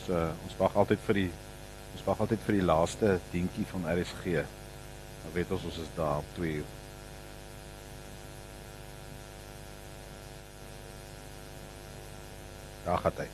Ons uh, ons wag altyd vir die ons wag altyd vir die laaste dientjie van RSG. Nou weet ons ons is daar op 2 uur. Daar gaan hy.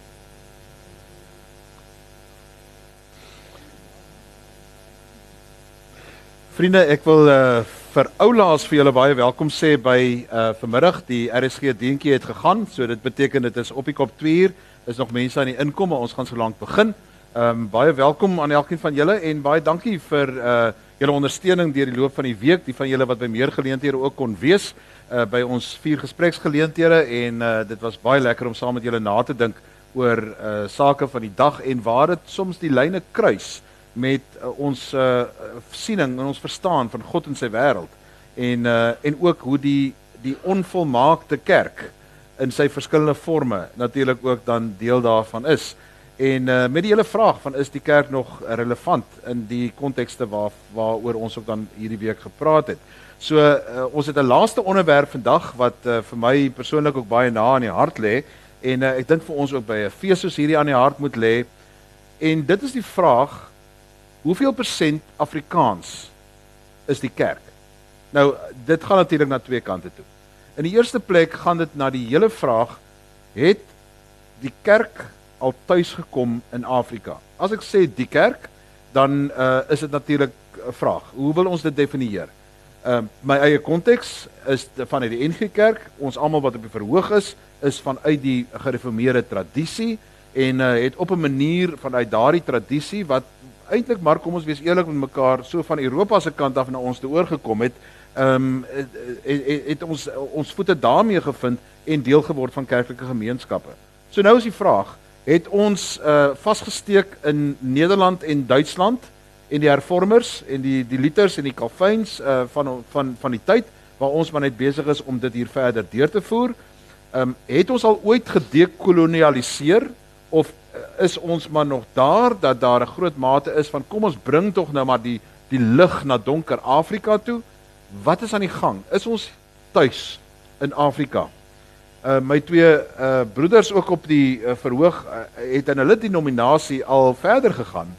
Vriende, ek wil uh vir oulaas vir julle baie welkom sê by uh vanmiddag die RSG dientjie het gegaan. So dit beteken dit is op die kop 2 uur. Is nog mense aan die inkom, maar ons gaan so lank begin. Ehm um, baie welkom aan elkeen van julle en baie dankie vir uh julle ondersteuning deur die loop van die week. Die van julle wat by meer geleenthede ook kon wees uh by ons vier gespreksgeleenthede en uh dit was baie lekker om saam met julle na te dink oor uh sake van die dag en waar dit soms die lyne kruis met uh, ons uh, siening en ons verstaan van God en sy wêreld en uh, en ook hoe die die onvolmaakte kerk in sy verskillende forme natuurlik ook dan deel daarvan is. En uh, met die hele vraag van is die kerk nog relevant in die kontekste waar waaroor ons ook dan hierdie week gepraat het. So uh, ons het 'n laaste onderwerp vandag wat uh, vir my persoonlik ook baie na aan die hart lê en uh, ek dink vir ons ook by 'n fees soos hierdie aan die hart moet lê. En dit is die vraag hoeveel persent Afrikaans is die kerk? Nou, dit gaan natuurlik na twee kante toe. In die eerste plek gaan dit na die hele vraag het die kerk al tuis gekom in Afrika. As ek sê die kerk, dan uh, is dit natuurlik 'n vraag. Hoe wil ons dit definieer? Ehm uh, my eie konteks is vanuit die NG Kerk. Ons almal wat op die verhoog is, is vanuit die gereformeerde tradisie en uh, het op 'n manier vanuit daardie tradisie wat eintlik maar kom ons wees eerlik met mekaar so van Europa se kant af na ons toe oorgekom het ehm um, het, het, het ons ons voete daarmee gevind en deel geword van kerklike gemeenskappe. So nou is die vraag, het ons uh vasgesteek in Nederland en Duitsland en die hervormers en die die liters en die kalfyns uh van van van die tyd waar ons maar net besig is om dit hier verder deur te voer. Ehm um, het ons al ooit gedekolonialiseer of is ons maar nog daar dat daar 'n groot mate is van kom ons bring tog nou maar die die lig na donker Afrika toe. Wat is aan die gang? Is ons tuis in Afrika? Uh my twee uh broeders ook op die uh, verhoog uh, het in hulle denominasie al verder gegaan.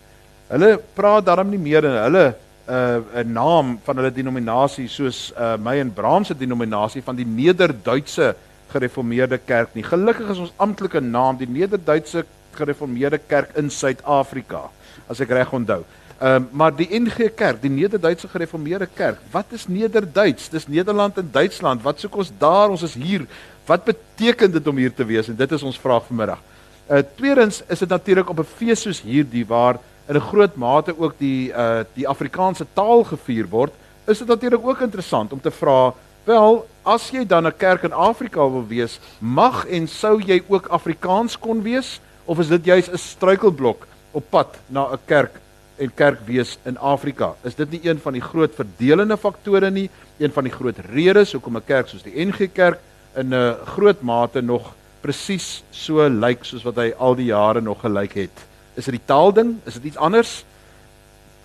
Hulle praat daarom nie meer in hulle uh 'n naam van hulle denominasie soos uh my en Braam se denominasie van die Nederduitse gereformeerde kerk nie. Gelukkig is ons amptelike naam die Nederduitse gereformeerde kerk in Suid-Afrika, as ek reg onthou. Ehm uh, maar die NG Kerk, die Nederduitse gereformeerde kerk, wat is Nederduits? Dis Nederland en Duitsland. Wat soek ons daar? Ons is hier. Wat beteken dit om hier te wees? En dit is ons vraag vanmiddag. Uh tweedens is dit natuurlik op 'n fees soos hierdie waar in 'n groot mate ook die uh die Afrikaanse taal gevier word, is dit natuurlik ook interessant om te vra, wel, as jy dan 'n kerk in Afrika wil wees, mag en sou jy ook Afrikaans kon wees? of is dit juis 'n struikelblok op pad na 'n kerk en kerkwees in Afrika? Is dit nie een van die groot verdelende faktore nie, een van die groot redes hoekom 'n kerk soos die NG Kerk in 'n groot mate nog presies so lyk soos wat hy al die jare nog gelyk het? Is dit die taalding? Is dit iets anders?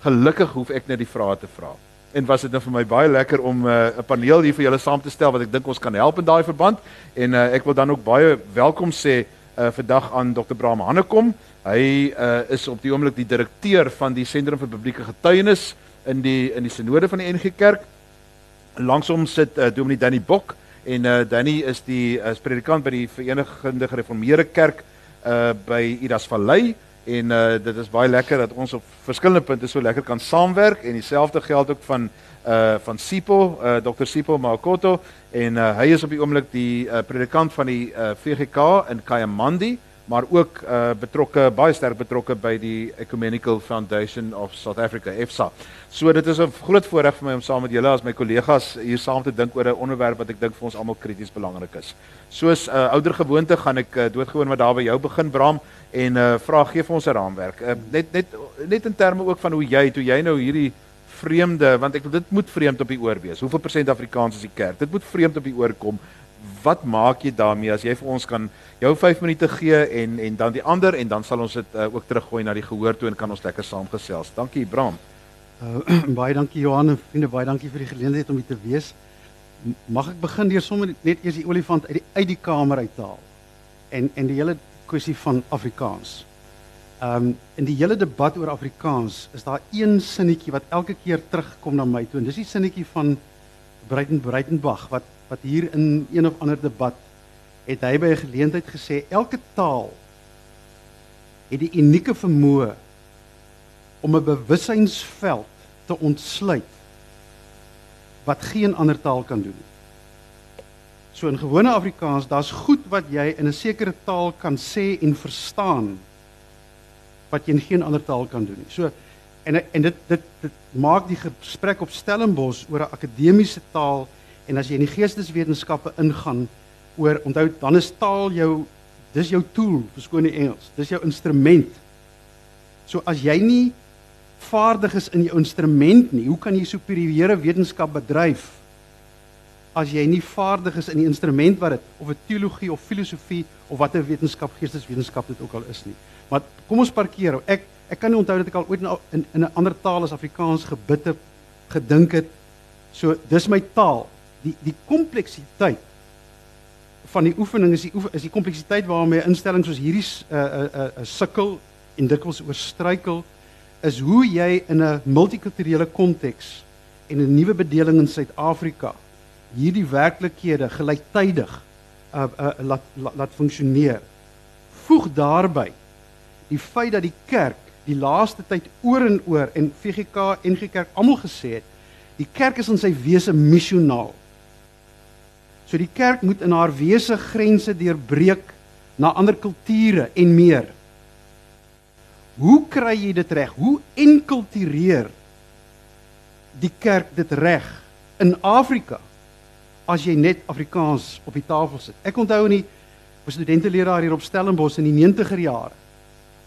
Gelukkig hoef ek net die vrae te vra. En was dit nou vir my baie lekker om uh, 'n paneel hier vir julle saam te stel wat ek dink ons kan help in daai verband en uh, ek wil dan ook baie welkom sê uh, vandag aan Dr. Bram Hannekom. Hy uh, is op die oomblik die direkteur van die Sentrum vir Publieke Getuienis in die in die sinode van die NG Kerk. Langsom sit uh, Dominee Danny Bok en uh, Danny is die uh, predikant by die Verenigde Gereformeerde Kerk uh, by Idas Vallei en uh, dit is baie lekker dat ons op verskillende punte so lekker kan saamwerk en dieselfde geld ook van uh van Sipo, uh Dr Sipo Makoto en uh, hy is op die oomblik die uh, predikant van die uh, VGK in Kayamandi, maar ook uh, betrokke baie sterk betrokke by die Ecumenical Foundation of South Africa, EFSA. So dit is 'n groot voorreg vir my om saam met julle as my kollegas hier saam te dink oor 'n onderwerp wat ek dink vir ons almal krities belangrik is. Soos uh, ouer gewoonte gaan ek uh, doodgewoon met daar by jou begin Bram en uh, vra gee vir ons 'n raamwerk. Uh, net net net in terme ook van hoe jy toe jy nou hierdie vreemde want ek dit moet vreemd op die oor wees. Hoeveel persent Afrikaans is die kerk? Dit moet vreemd op die oor kom. Wat maak jy daarmee as jy vir ons kan jou 5 minute gee en en dan die ander en dan sal ons dit uh, ook teruggooi na die gehoor toe en kan ons lekker saamgesels. Dankie Bram. Uh, baie dankie Johan en vriende, baie dankie vir die geleentheid om hier te wees. Mag ek begin deur sommer net eers die olifant uit die uit die kamer uithaal. En en die hele kwessie van Afrikaans. Ehm um, in die hele debat oor Afrikaans is daar een sinnetjie wat elke keer terugkom na my toe en dis die sinnetjie van Breiten Breitenbach wat wat hier in een of ander debat het hy by 'n geleentheid gesê elke taal het die unieke vermoë om 'n bewussynsveld te ontsluit wat geen ander taal kan doen. So in gewone Afrikaans, daar's goed wat jy in 'n sekere taal kan sê en verstaan wat jy in geen ander taal kan doen nie. So en en dit dit dit maak die gesprek op Stellenbosch oor 'n akademiese taal en as jy in die geesteswetenskappe ingaan oor onthou dan is taal jou dis jou tool vir skoon die Engels. Dis jou instrument. So as jy nie vaardig is in jou instrument nie, hoe kan jy superieure wetenskap bedryf as jy nie vaardig is in die instrument wat dit of 'n teologie of filosofie of watter wetenskap geesteswetenskap dit ook al is nie. Maar kom ons parkeer. Ek ek kan nie onthou dat ek al ooit in in 'n ander taal as Afrikaans gebid het, gedink het. So dis my taal. Die die kompleksiteit van die oefening is die oefen, is die kompleksiteit waarmee instellings soos hierdie 'n uh, 'n uh, 'n uh, sukkel en dikwels oorstruikel is hoe jy in 'n multikulturele konteks en 'n nuwe bedeling in Suid-Afrika hierdie werklikhede gelyktydig uh, uh, laat laat, laat funksioneer. Voeg daarby die feit dat die kerk die laaste tyd oor en oor en VGK en NG Kerk almal gesê het, die kerk is in sy wese missionaal. So die kerk moet in haar wese grense deurbreek na ander kulture en meer. Hoe kry jy dit reg? Hoe enkultureer die kerk dit reg in Afrika as jy net Afrikaans op die tafel sit? Ek onthou nie was studenteleraar hier op Stellenbosch in die 90er jare.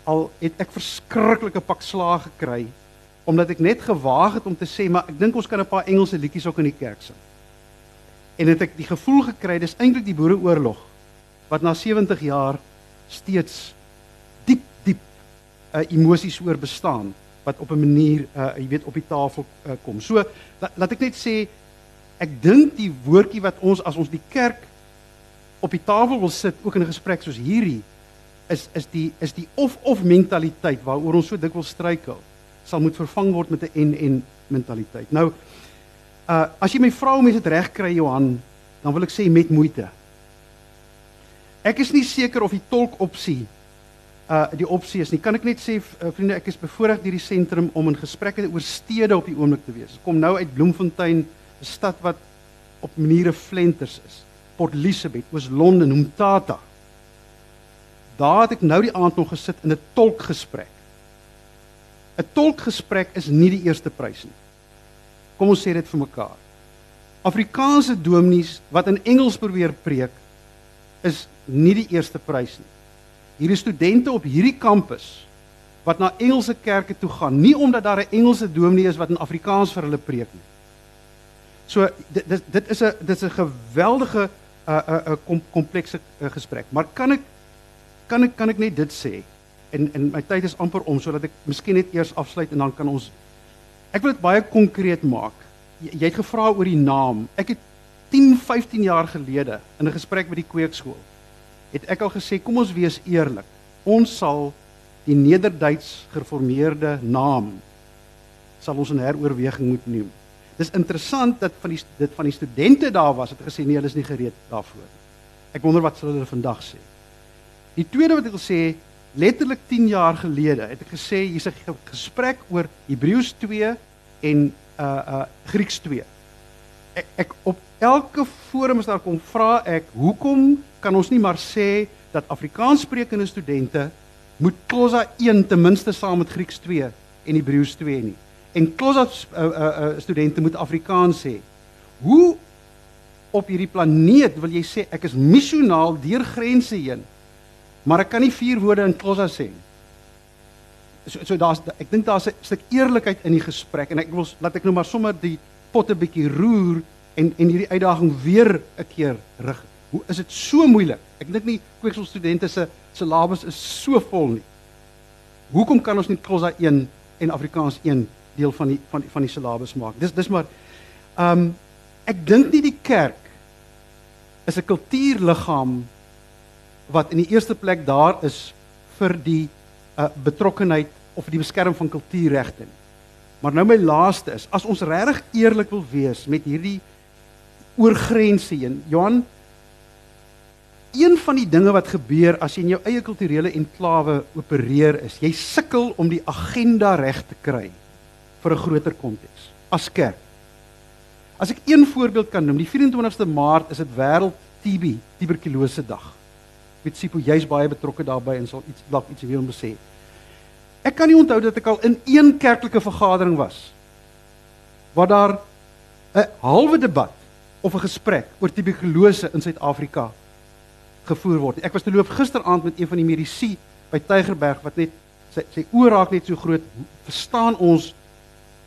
Al het ek verskriklike pak slaag gekry omdat ek net gewaag het om te sê maar ek dink ons kan 'n paar Engelse liedjies ook in die kerk sing. En het ek die gevoel gekry dis eintlik die boereoorlog wat na 70 jaar steeds uh, emosies oor bestaan wat op 'n manier uh jy weet op die tafel uh, kom. So la, laat ek net sê ek dink die woordjie wat ons as ons die kerk op die tafel wil sit ook in 'n gesprek soos hierdie is is die is die of of mentaliteit waaroor ons so dikwels struikel sal moet vervang word met 'n en en mentaliteit. Nou uh as jy my vra om dit reg kry Johan, dan wil ek sê met moeite. Ek is nie seker of die tolk opsie uh die opsie is nie. Kan ek net sê uh, vriende, ek is bevoorreg deur die sentrum om in gesprekke oor stede op die oomblik te wees. Kom nou uit Bloemfontein, 'n stad wat op maniere flenters is. Port Elizabeth, oos Londen, Umtata. Daar het ek nou die aand nog gesit in 'n tolkgesprek. 'n Tolkgesprek is nie die eerste prys nie. Kom ons sê dit vir mekaar. Afrikaanse dominees wat in Engels probeer preek is nie die eerste prys nie hierdie studente op hierdie kampus wat na Engelse kerke toe gaan, nie omdat daar 'n Engelse dominee is wat in Afrikaans vir hulle preek nie. So dit dit, dit is 'n dit is 'n geweldige 'n uh, 'n uh, kom, komplekse uh, gesprek. Maar kan ek kan ek kan ek net dit sê? En en my tyd is amper om sodat ek miskien net eers afsluit en dan kan ons Ek wil dit baie konkreet maak. Jy, jy het gevra oor die naam. Ek het 10, 15 jaar gelede in 'n gesprek by die kweekskool het ek al gesê kom ons wees eerlik. Ons sal die Nederduits gereformeerde naam sal ons in heroorweging moet neem. Dis interessant dat van die dit van die studente daar was het gesê nee, hulle is nie gereed daarvoor nie. Ek wonder wat sal hulle vandag sê. Die tweede wat ek wil sê, letterlik 10 jaar gelede het ek gesê hier's 'n gesprek oor Hebreërs 2 en uh uh Grieks 2. Ek ek op elke forum as daar kom vra ek hoekom kan ons nie maar sê dat Afrikaanssprekende studente moet Klosa 1 ten minste saam met Grieks 2 en Hebreëus 2 nie. En Klosa uh, uh, studente moet Afrikaans sê. Hoe op hierdie planeet wil jy sê ek is missionaal deur grense heen, maar ek kan nie vier woorde in Klosa sê nie. So so daar's ek dink daar's 'n stuk eerlikheid in die gesprek en ek wil laat ek nou maar sommer die potte bietjie roer en en hierdie uitdaging weer 'n keer rig. Hoe is dit so moeilik? Ek dink nie kweekselstudente se syllabus is so vol nie. Hoekom kan ons nie Xhosa 1 en Afrikaans 1 deel van die van van die syllabus maak? Dis dis maar ehm um, ek dink nie die kerk is 'n kultuurliggaam wat in die eerste plek daar is vir die uh, betrokkenheid of die beskerming van kultuurregte nie. Maar nou my laaste is, as ons regtig eerlik wil wees met hierdie oorgrense heen, Johan, een van die dinge wat gebeur as jy in jou eie kulturele enklawe opereer is, jy sukkel om die agenda reg te kry vir 'n groter konteks as kerk. As ek een voorbeeld kan noem, die 24ste Maart is dit wêreld TB, tuberkulose dag. Met Sipo jy's baie betrokke daarbey en sal iets dalk iets weer om sê. Ek kan nie onthou dat ek al in een kerklike vergadering was waar daar 'n halwe debat of 'n gesprek oor tuberkulose in Suid-Afrika gevoer word. Ek was te loop gisteraand met een van die medisy by Tygerberg wat net sy sy oë raak net so groot. Verstaan ons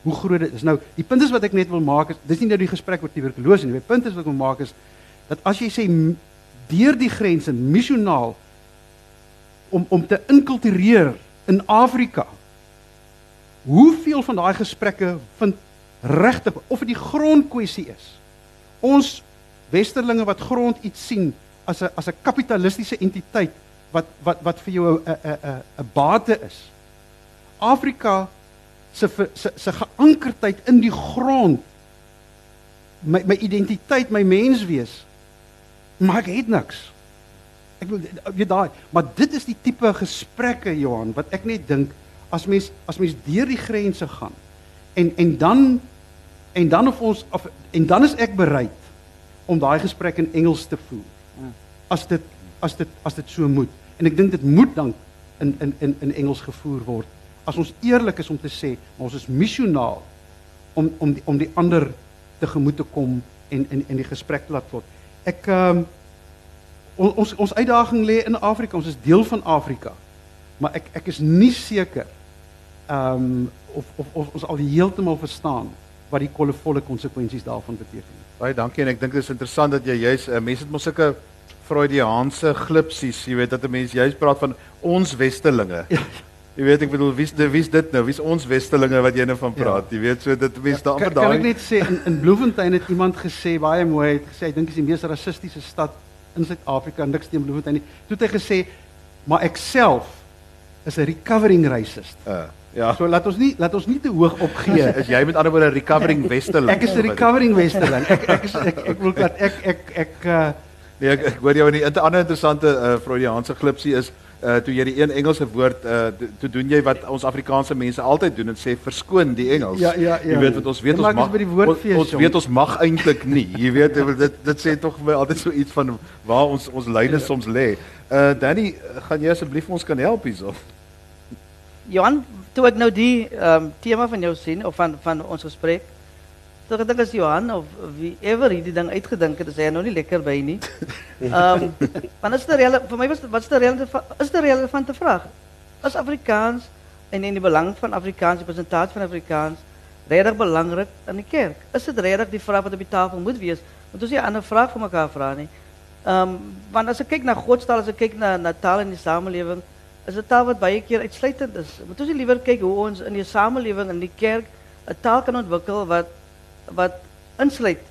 hoe groot dit is. Nou, die punt is wat ek net wil maak is dis nie nou die gesprek oor tuberkulose nie. Die punt is wat ek wil maak is dat as jy sê deur die grense missionaal om om te inkultureer in Afrika. Hoeveel van daai gesprekke vind regtig of dit die grondkwessie is? Ons westerlinge wat grond iets sien as 'n as 'n kapitalistiese entiteit wat wat wat vir jou 'n 'n 'n 'n bate is. Afrika se se se geankerdheid in die grond my my identiteit, my menswees. Maar ek het niks. Ek wil weet daai, maar dit is die tipe gesprekke Johan wat ek net dink as mens as mens deur die grense gaan en en dan en dan of ons of, en dan is ek bereid om daai gesprek in Engels te voer. As dit as dit as dit so moet. En ek dink dit moet dan in in in in Engels gevoer word as ons eerlik is om te sê ons is missionaal om om die, om die ander tegemoet te kom en in in die gesprek te laat word. Ek ehm um, ons ons uitdaging lê in Afrika. Ons is deel van Afrika. Maar ek ek is nie seker ehm um, of, of of ons al heeltemal verstaan wat die kollevolle konsekwensies daarvan beteken. Baie dankie en ek dink dit is interessant dat jy juis uh, mense het mos sulke Freudiaanse glipsies, jy weet dat 'n mens juis praat van ons westerlinge. Ja. Jy weet ek bedoel wie's wie's dit nou? Wie's ons westerlinge wat jy nou van praat? Ja. Jy weet so dit mense daar amper daai Kan ek net sê in, in Bloemfontein het iemand gesê baie mooi het gesê ek dink is die mees rassistiese stad in Suid-Afrika niks teen Bloemfontein nie. Toe het hy gesê maar ek self is 'n recovering racist. Uh, ja. So laat ons nie laat ons nie te hoog opgee. is jy met ander woorde 'n recovering westerling? ek is 'n recovering westerling. Ek ek is ek ek wil dat ek ek ek uh, nee ek, ek hoor jou in 'n ander interessante uh, Freudiaanse glipsie is uh toe jy die een Engelse woord uh toe doen jy wat ons Afrikaanse mense altyd doen en sê verskoon die Engels. Ja ja ja. Jy weet wat ons weet ons mag ons, ons weet ons mag eintlik nie. Jy weet dit dit sê tog vir my altyd so iets van waar ons ons lyne ja. soms lê. Uh Danny, gaan jy asseblief ons kan help hierso? Johan, toe ek nou die ehm um, tema van jou sien of van van ons gesprek Toch dink as Johan of wie ever hierdie ding uitgedink het, is hy nou nie lekker by nie. Ehm, um, want is dit vir my was wat is die is relevante vraag? Is Afrikaans en in die belang van Afrikaans, die van Afrikaans regtig belangrik in die kerk? Is dit regtig die vraag wat op die tafel moet wees? Want ons nie 'n ander vraag vir mekaar vra nie. Ehm, um, want as ek kyk na godstaal, as ek kyk na na taal in die samelewing, is dit taal wat baie keer uitsluitend is. Moet ons nie liewer kyk hoe ons in die samelewing in die kerk 'n taal kan ontwikkel wat wat insluit,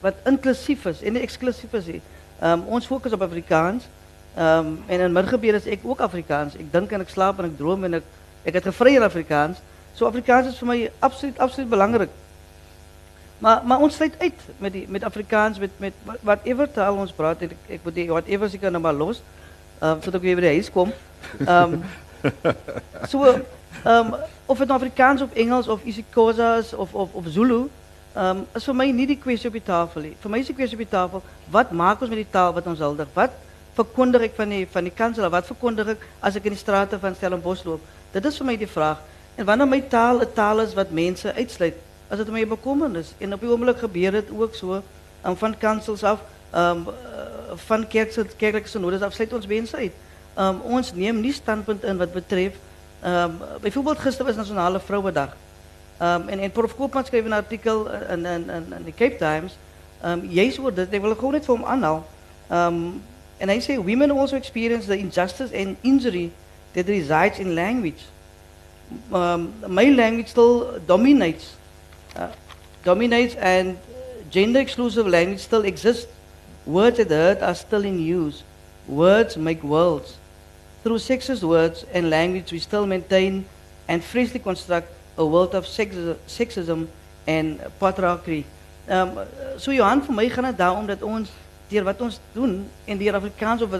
wat inklusief is en nie eksklusief is. Um, ons fokus op Afrikaans. Um, en in middelgebede is ek ook Afrikaans. Ek dink en ek slaap en ek droom en ek het gevry in Afrikaans. So Afrikaans is vir my absoluut absoluut belangrik. Maar maar ons sluit uit met die met Afrikaans met met whatever taal ons praat en ek ek moet die whatever seker nou maar los. Ehm um, sodat ek weer by die huis kom. Ehm um, so ehm um, of dit nou Afrikaans of Engels of isiXhosa of of of Zulu um, is vir my nie die kwessie op die tafel. Vir my is die kwessie op die tafel, wat maak ons met die taal wat ons huldig? Wat verkondig ek van die van die kansel? Wat verkondig ek as ek in die strate van Stellenbosch loop? Dit is vir my die vraag. En wanneer my taal 'n taal is wat mense uitsluit, as dit my bekommernis en op die oomblik gebeur dit ook um, van kansels af, um, van kerk se kerklike synodes af sluit ons mense uit. Um, ons neem nie standpunt in wat betref um, byvoorbeeld gister was nasionale vrouedag. Um, en, en Prof. Koopman schreef een artikel in, in, in, in de Cape Times. Um, juist wordt dit, ik wil gewoon net voor hem aanhalen. Um, and hij zei, women also experience the injustice and injury that resides in language. Um, my language still dominates. Uh, dominates and gender exclusive language still exists. Words that hurt are still in use. Words make worlds. through sexist words and language we still maintain and freshly construct a world of sex- sexism and patriarchy. Um, so Johan, vir my gaan dit daarom dat ons deur wat ons doen en deur Afrikaans of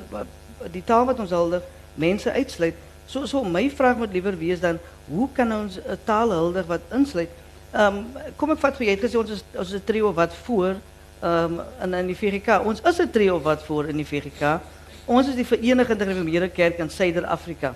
die taal wat ons huldig mense uitsluit. So so my vraag moet liewer wees dan hoe kan ons taal huldig wat insluit? Um, kom ek vat vir jy het gesê ons is ons is trio wat voor um, in in die VGK. Ons is 'n trio wat voor in die VGK. Ons is die Verenigde Gereformeerde Kerk in Suider-Afrika.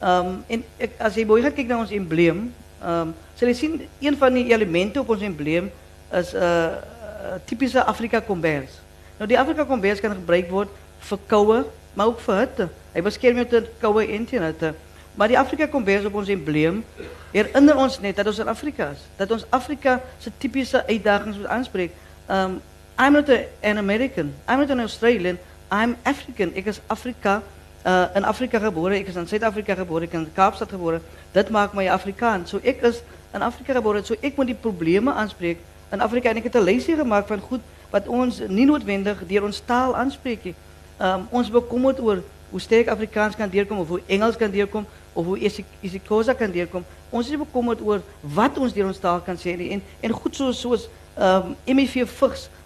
Ehm um, en ek, as jy mooi gaan kyk na ons embleem, um, sal jy sien een van die elemente op ons embleem is 'n uh, uh, tipiese Afrika kombers. Nou die Afrika kombers kan gebruik word vir koue, maar ook vir hitte. Hy beskerm jou teen koue en teen hitte. Maar die Afrika kombers op ons embleem herinner ons net dat ons in Afrika is, dat ons Afrika se tipiese uitdagings moet aanspreek. Um I'm not a, an American. I'm not an Australian. I'm African. Ek is Afrika uh, in Afrika geboren, ik is in Zuid-Afrika geboren, ik ben in Kaapstad geboren. Dat maakt mij Afrikaan. Zo so ik is in Afrika geboren, zo so ik moet die problemen aanspreek, in Afrika. En ik heb een lijstje gemaakt van goed wat ons niet noodwendig door ons taal aanspreekt. Um, ehm, ons bekommert over hoe sterk Afrikaans kan deerkomen, of hoe Engels kan deerkomen, of hoe Isikosa kan deerkomen. Ons is bekommerd oor wat ons deur ons taal kan sê. En, en goed zoals so, um, ehm,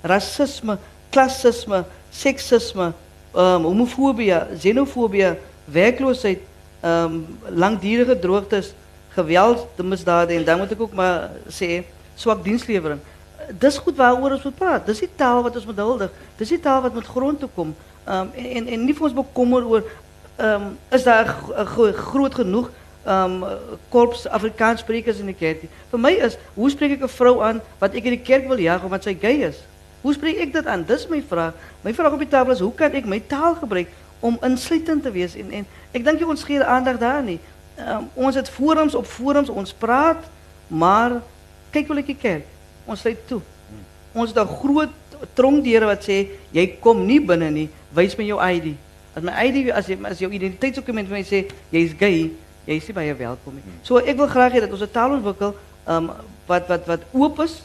racisme, klassisme, seksisme, um homofobie, xenofobie, werkloosheid, um langdurige droogtes, geweld, misdade en dan moet ek ook maar sê swak dienslewering dis goed waaroor ons moet praat. Dis die taal wat ons moet huldig. Dis die taal wat met grond toe kom. Um en en, en nie vir ons bekommer oor um is daar groot genoeg korps Afrikaans sprekers in die kerk. Vir my is hoe spreek ek 'n vrou aan wat ek in die kerk wil jag omdat sy gay is? Hoe spreek ek dit aan? Dis my vraag. My vraag op die tafel is hoe kan ek my taal gebruik om insluitend te wees en en ek dink jy ons gee aandag daar nie. Um, ons het forums op forums ons praat, maar kyk wel die kerk. Ons sluit toe. Ons 'n groot tronkdeure wat sê jy kom nie binne nie, wys my jou ID. As my ID jy as jou identiteitsdokument vir my sê jy's gay, jy is nie baie welkom nie. So ek wil graag hê dat ons 'n taal ontwikkel um wat wat wat oop is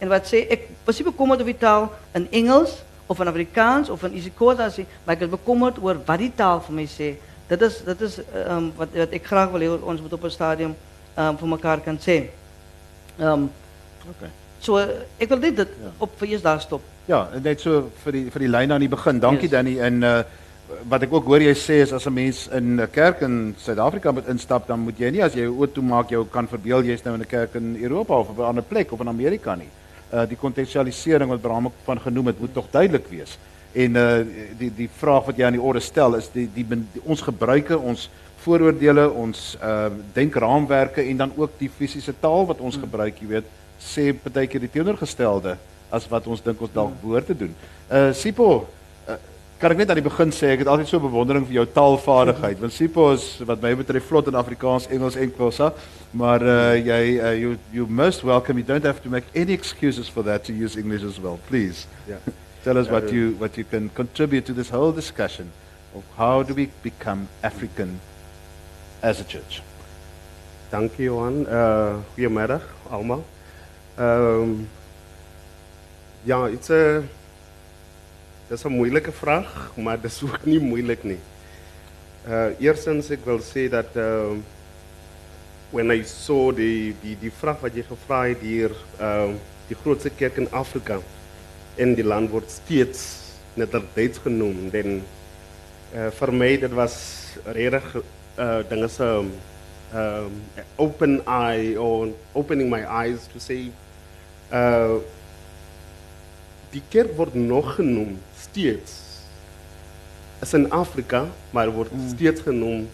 en wat sê ek was nie bekommerd die taal in Engels of in Afrikaans of in isiXhosa as maar ek is bekommerd oor wat die taal vir my sê. Dit is dit is um wat wat ek graag wil hê ons moet op 'n stadium um vir mekaar kan sê. Um Okay. So ek wil dit, dit ja. op daar stop. Ja, net so vir die vir die lyn aan die begin. Dankie yes. Danny en uh wat ek ook hoor jy sê is as 'n mens in 'n kerk in Suid-Afrika moet instap, dan moet jy nie as jy jou oë toe maak jou kan verbeel jy's nou in 'n kerk in Europa of op 'n ander plek of in Amerika nie. Uh die kontekstualisering wat Bram van genoem het, moet tog duidelik wees. En uh die die vraag wat jy aan die orde stel is die die, die, ons gebruike, ons vooroordeele, ons uh denkraamwerke en dan ook die fisiese taal wat ons hmm. gebruik, jy weet sê partykeer die teenoorgestelde as wat ons dink ons dalk behoort te doen. Uh Sipo, uh, kan ek net aan die begin sê ek het altyd so bewondering vir jou taalvaardigheid. Want Sipo is wat my betref vlot in Afrikaans, Engels en Xhosa, maar uh jy uh, you you most welcome. You don't have to make any excuses for that to use English as well. Please. Yeah. Tell us what you what you can contribute to this whole discussion of how do we become African as a church. Dankie Johan. Uh goeiemiddag almal. Um, ja, het is een, dat is een moeilijke vraag, maar dat is ook niet moeilijk. Nie. Uh, eerstens, ik wil zeggen dat uh, when I saw die, die, die vraag wat je gevraagd hebt hier, uh, die grootste kerk in Afrika, in die land wordt steeds Nederduits genoemd. En uh, voor mij dat was redelijk, uh, dan is um, um, open eye or opening my eyes to say uh die kerk word nog genoem steeds as in Afrika, maar word mm. steeds genoem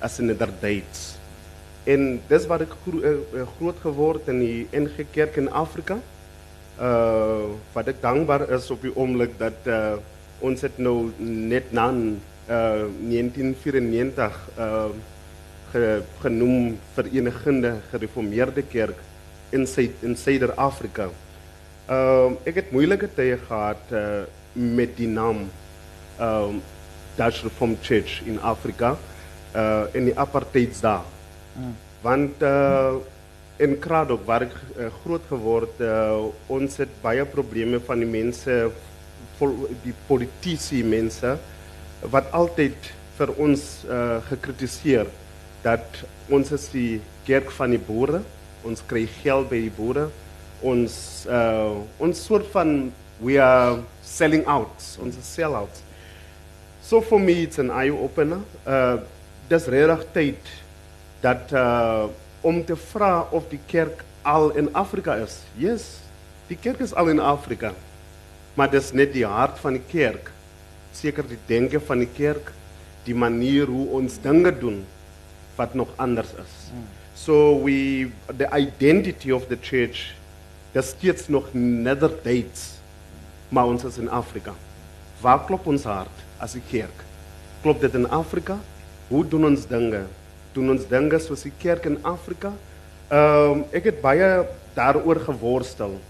as in Nederduits. En dis wat ek gro uh, groot geword in die NG Kerk in Afrika. Uh wat ek dankbaar is op die oomblik dat uh ons het nou net na uh 1994 uh ge, genoem Verenigde Gereformeerde Kerk in Zuid Ehm, um, ik heb moeilijke tijden gehad uh, met die naam um, Dutch Reformed Church in Afrika uh, in die apartheid Mm. Want uh, in Kradok, waar ik groot geworden ons het baie problemen van die mensen, die politici mensen, wat altijd voor ons gekritiseerd dat ons is die kerk van die boeren, ons krijgt geld bij die boeren. Ons uh, ons soort van we are selling out, ons is sell-outs. So for me it's an eye opener. Uh dis regtig tyd dat uh om te vra of die kerk al in Afrika is. Yes, die kerk is al in Afrika. Maar dis net die hart van die kerk. Seker die denke van die kerk, die manier hoe ons dinge doen wat nog anders is. So we the identity of the church dis steeds nog nether dates maar ons is in Afrika. Waar klop ons hart as 'n kerk? Klop dit in Afrika? Hoe doen ons dinge? Doen ons dinge soos die kerk in Afrika? Ehm um, ek het baie daaroor geworstel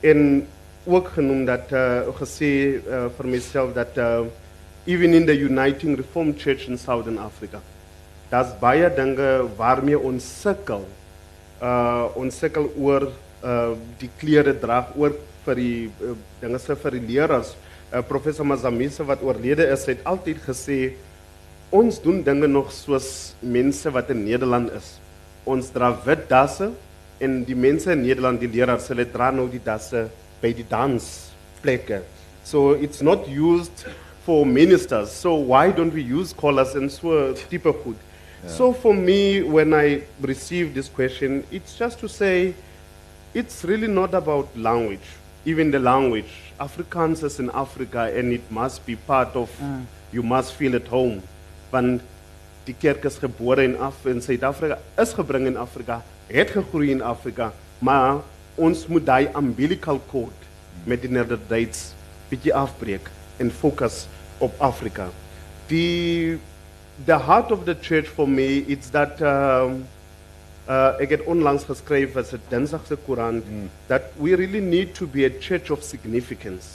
en ook genoem dat uh gesê uh, vir myself dat uh even in the Uniting Reformed Church in Southern Africa. Daar's baie dinge waarmee ons sukkel. Uh ons sukkel oor uh die klere drag, oor vir die uh, dinge se vir die leerders. Uh, professor Mazamisa wat oorlede is, het altyd gesê ons doen dinge nog soos mense wat in Nederland is. Ons dra wit dasse en die mense in Nederland, die leerders, hulle dra nou die dasse by die dansplekke. So it's not used for ministers. So why don't we use collars and so type goed? Yeah. So for me when I received this question, it's just to say it's really not about language even the language. Afrikaans is in Africa and it must be part of, mm. you must feel at home. Want die kerk is gebore in Af in Suid-Afrika, is gebring in Afrika, het gegroei in Afrika, maar ons moet daai umbilical cord met die Nederduits bietjie afbreek en fokus op Afrika. Die the heart of the church for me it's that um, uh, ek het onlangs geskryf as 'n Dinsdagse koerant mm. that we really need to be a church of significance.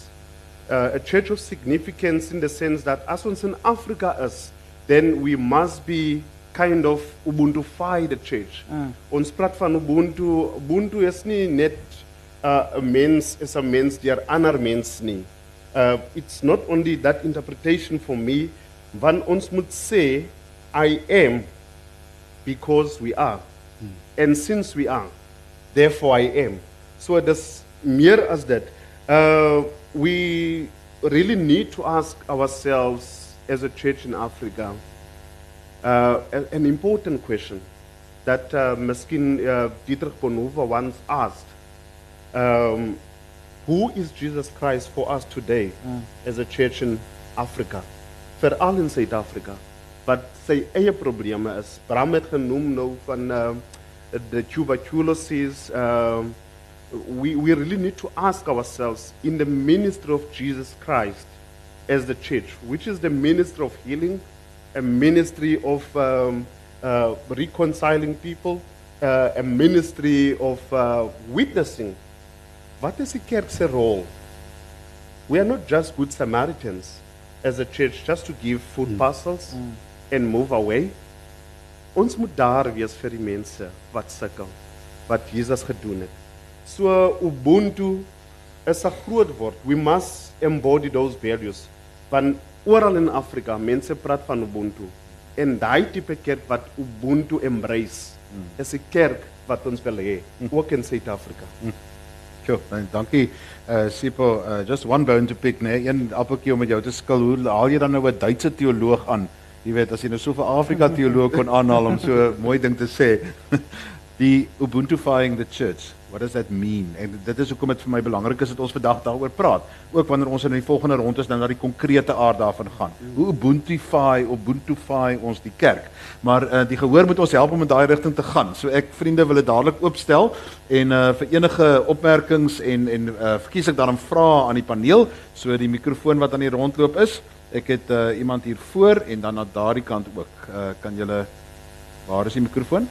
Uh, a church of significance in the sense that as ons in Afrika is, then we must be kind of ubuntuify the church. Mm. Ons praat van ubuntu, ubuntu is nie net uh, 'n mens is 'n mens deur ander mens nie. Uh, it's not only that interpretation for me, want ons moet sê I am because we are. And since we are, therefore I am. So this mere as that, uh, we really need to ask ourselves as a church in Africa uh, an important question that uh, Meskin uh, Dietrich Bonhoeffer once asked. Um, who is Jesus Christ for us today mm. as a church in Africa? For all in Suid-Afrika. Wat sy eie probleme is. Bram het genoem nou van uh, the tuberculosis. Um, we, we really need to ask ourselves in the ministry of Jesus Christ as the church, which is the ministry of healing, a ministry of um, uh, reconciling people, uh, a ministry of uh, witnessing. What is the kerk's role? We are not just good Samaritans as a church, just to give food mm. parcels mm. and move away. Ons moet daar wees vir die mense wat sukkel wat Jesus gedoen het. So Ubuntu is 'n groot woord. We must embody those values. Want oral in Afrika mense praat van Ubuntu en daai tipe kerk wat Ubuntu embrace hmm. is 'n kerk wat ons wil hê hmm. ook in Suid-Afrika. Hmm. Sjoe, dankie. Uh Sipo, uh, just one bone to pick? Nee? Een appeltjie om met jou te skil. Hoe haal jy dan nou 'n Duitse teoloog aan? Jy weet as jy nou so vir Afrika teoloog kon aanhaal om so mooi ding te sê. Die Ubuntufying the church. What does that mean? En dit is hoekom dit vir my belangrik is dat ons vandag daaroor praat. Ook wanneer ons in die volgende ronde is dan na die konkrete aard daarvan gaan. Hoe Ubuntufy, Ubuntufy ons die kerk. Maar uh, die gehoor moet ons help om in daai rigting te gaan. So ek vriende wil dit dadelik oopstel en uh, vir enige opmerkings en en uh, verkies ek daarom vra aan die paneel. So die mikrofoon wat aan die rondloop is. Ek het uh, iemand hier voor en dan aan daardie kant ook. Uh, kan julle Waar is die mikrofoon?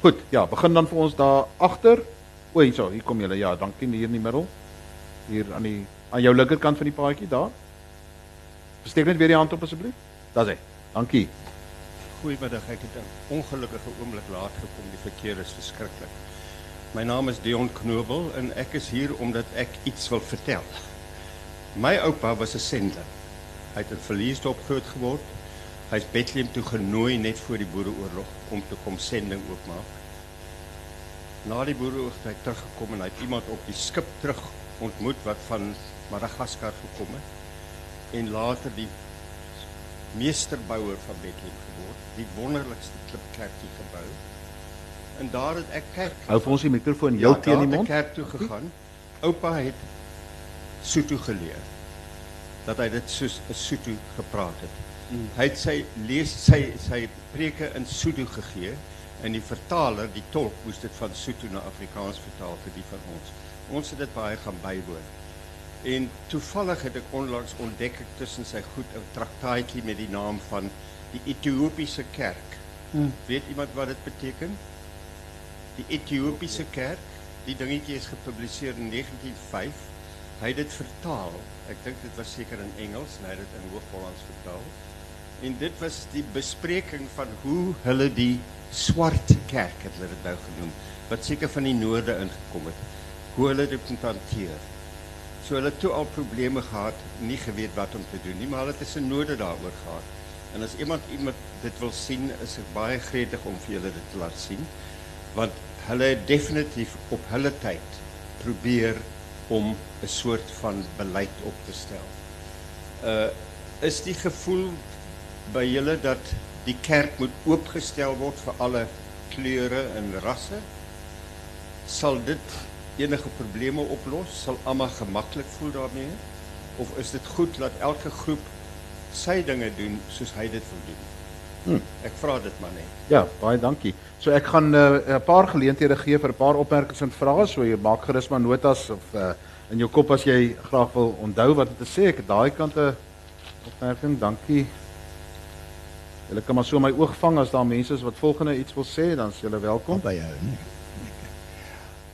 Goed, ja, begin dan vir ons daar agter. O, hierso, hier kom julle. Ja, dankie hier in die middel. Hier aan die aan jou linkerkant van die paadjie daar. Steek net weer die hand op asseblief. Daar's hy. Dankie. Goeiemiddag. Ek het 'n ongelukkige oomblik laat gekom. Die verkeer is verskriklik. My naam is Dion Knobel en ek is hier omdat ek iets wil vertel. My oupa was 'n sendler. Hy het in Verliesdorp groot geword. Hy is Bethlehem toe genooi net voor die Boereoorlog om te kom sending oopmaak. Na die Boereoorlog het hy teruggekom en hy het iemand op die skip terug ontmoet wat van Madagaskar gekom het en later die meesterbouer van Bethlehem geword, die wonderlikste klipkerkie gebou. En daar het ek kerk Hou vir ons die mikrofoon heel teen die het ek mond. kerk toe gegaan. Oupa het Sotho geleer. Dat hy dit soos 'n Sotho gepraat het. Hmm. Hy het sy lees sy sy preke in Sotho gegee en die vertaler, die tolk, moes dit van Sotho na Afrikaans vertaal vir die van ons. Ons het dit baie gaan bywoon. En toevallig het ek onlangs ontdek ek tussen sy goed 'n traktaatjie met die naam van die Ethiopiese kerk. Hmm. Weet iemand wat dit beteken? Die Ethiopiese kerk, die dingetjie is gepubliseer in 1905. Het dit vertaal. Ek dink dit was seker in Engels en hy het in Hoog-Hollands vertaal. En dit was die bespreking van hoe hulle die swart kerk het hulle dit nou genoem, wat seker van die noorde ingekom het. Hoe hulle dit moet hanteer. So hulle het toe al probleme gehad, nie geweet wat om te doen nie, maar het 'n synode daaroor gehad. En as iemand iemand dit wil sien, is ek baie gretig om vir dit te laat sien, want hulle het definitief op hulle tyd probeer om 'n soort van beleid op te stel. Uh is die gevoel by julle dat die kerk moet oopgestel word vir alle kleure en rasse? Sal dit enige probleme oplos? Sal almal gemaklik voel daarmee? Of is dit goed dat elke groep sy dinge doen soos hy dit wil doen? Hmm. Ek vra dit maar net. Ja, baie dankie. So ek gaan 'n uh, paar geleenthede gee vir 'n paar opmerkings en vrae, so jy maak gerus maar notas of uh, in jou kop as jy graag wil onthou wat om te sê. Ek het daai kant 'n opmerking. Dankie. Julle kan maar so my oog vang as daar mense is wat volgende iets wil sê, dan is julle welkom. Kom by jou, nee.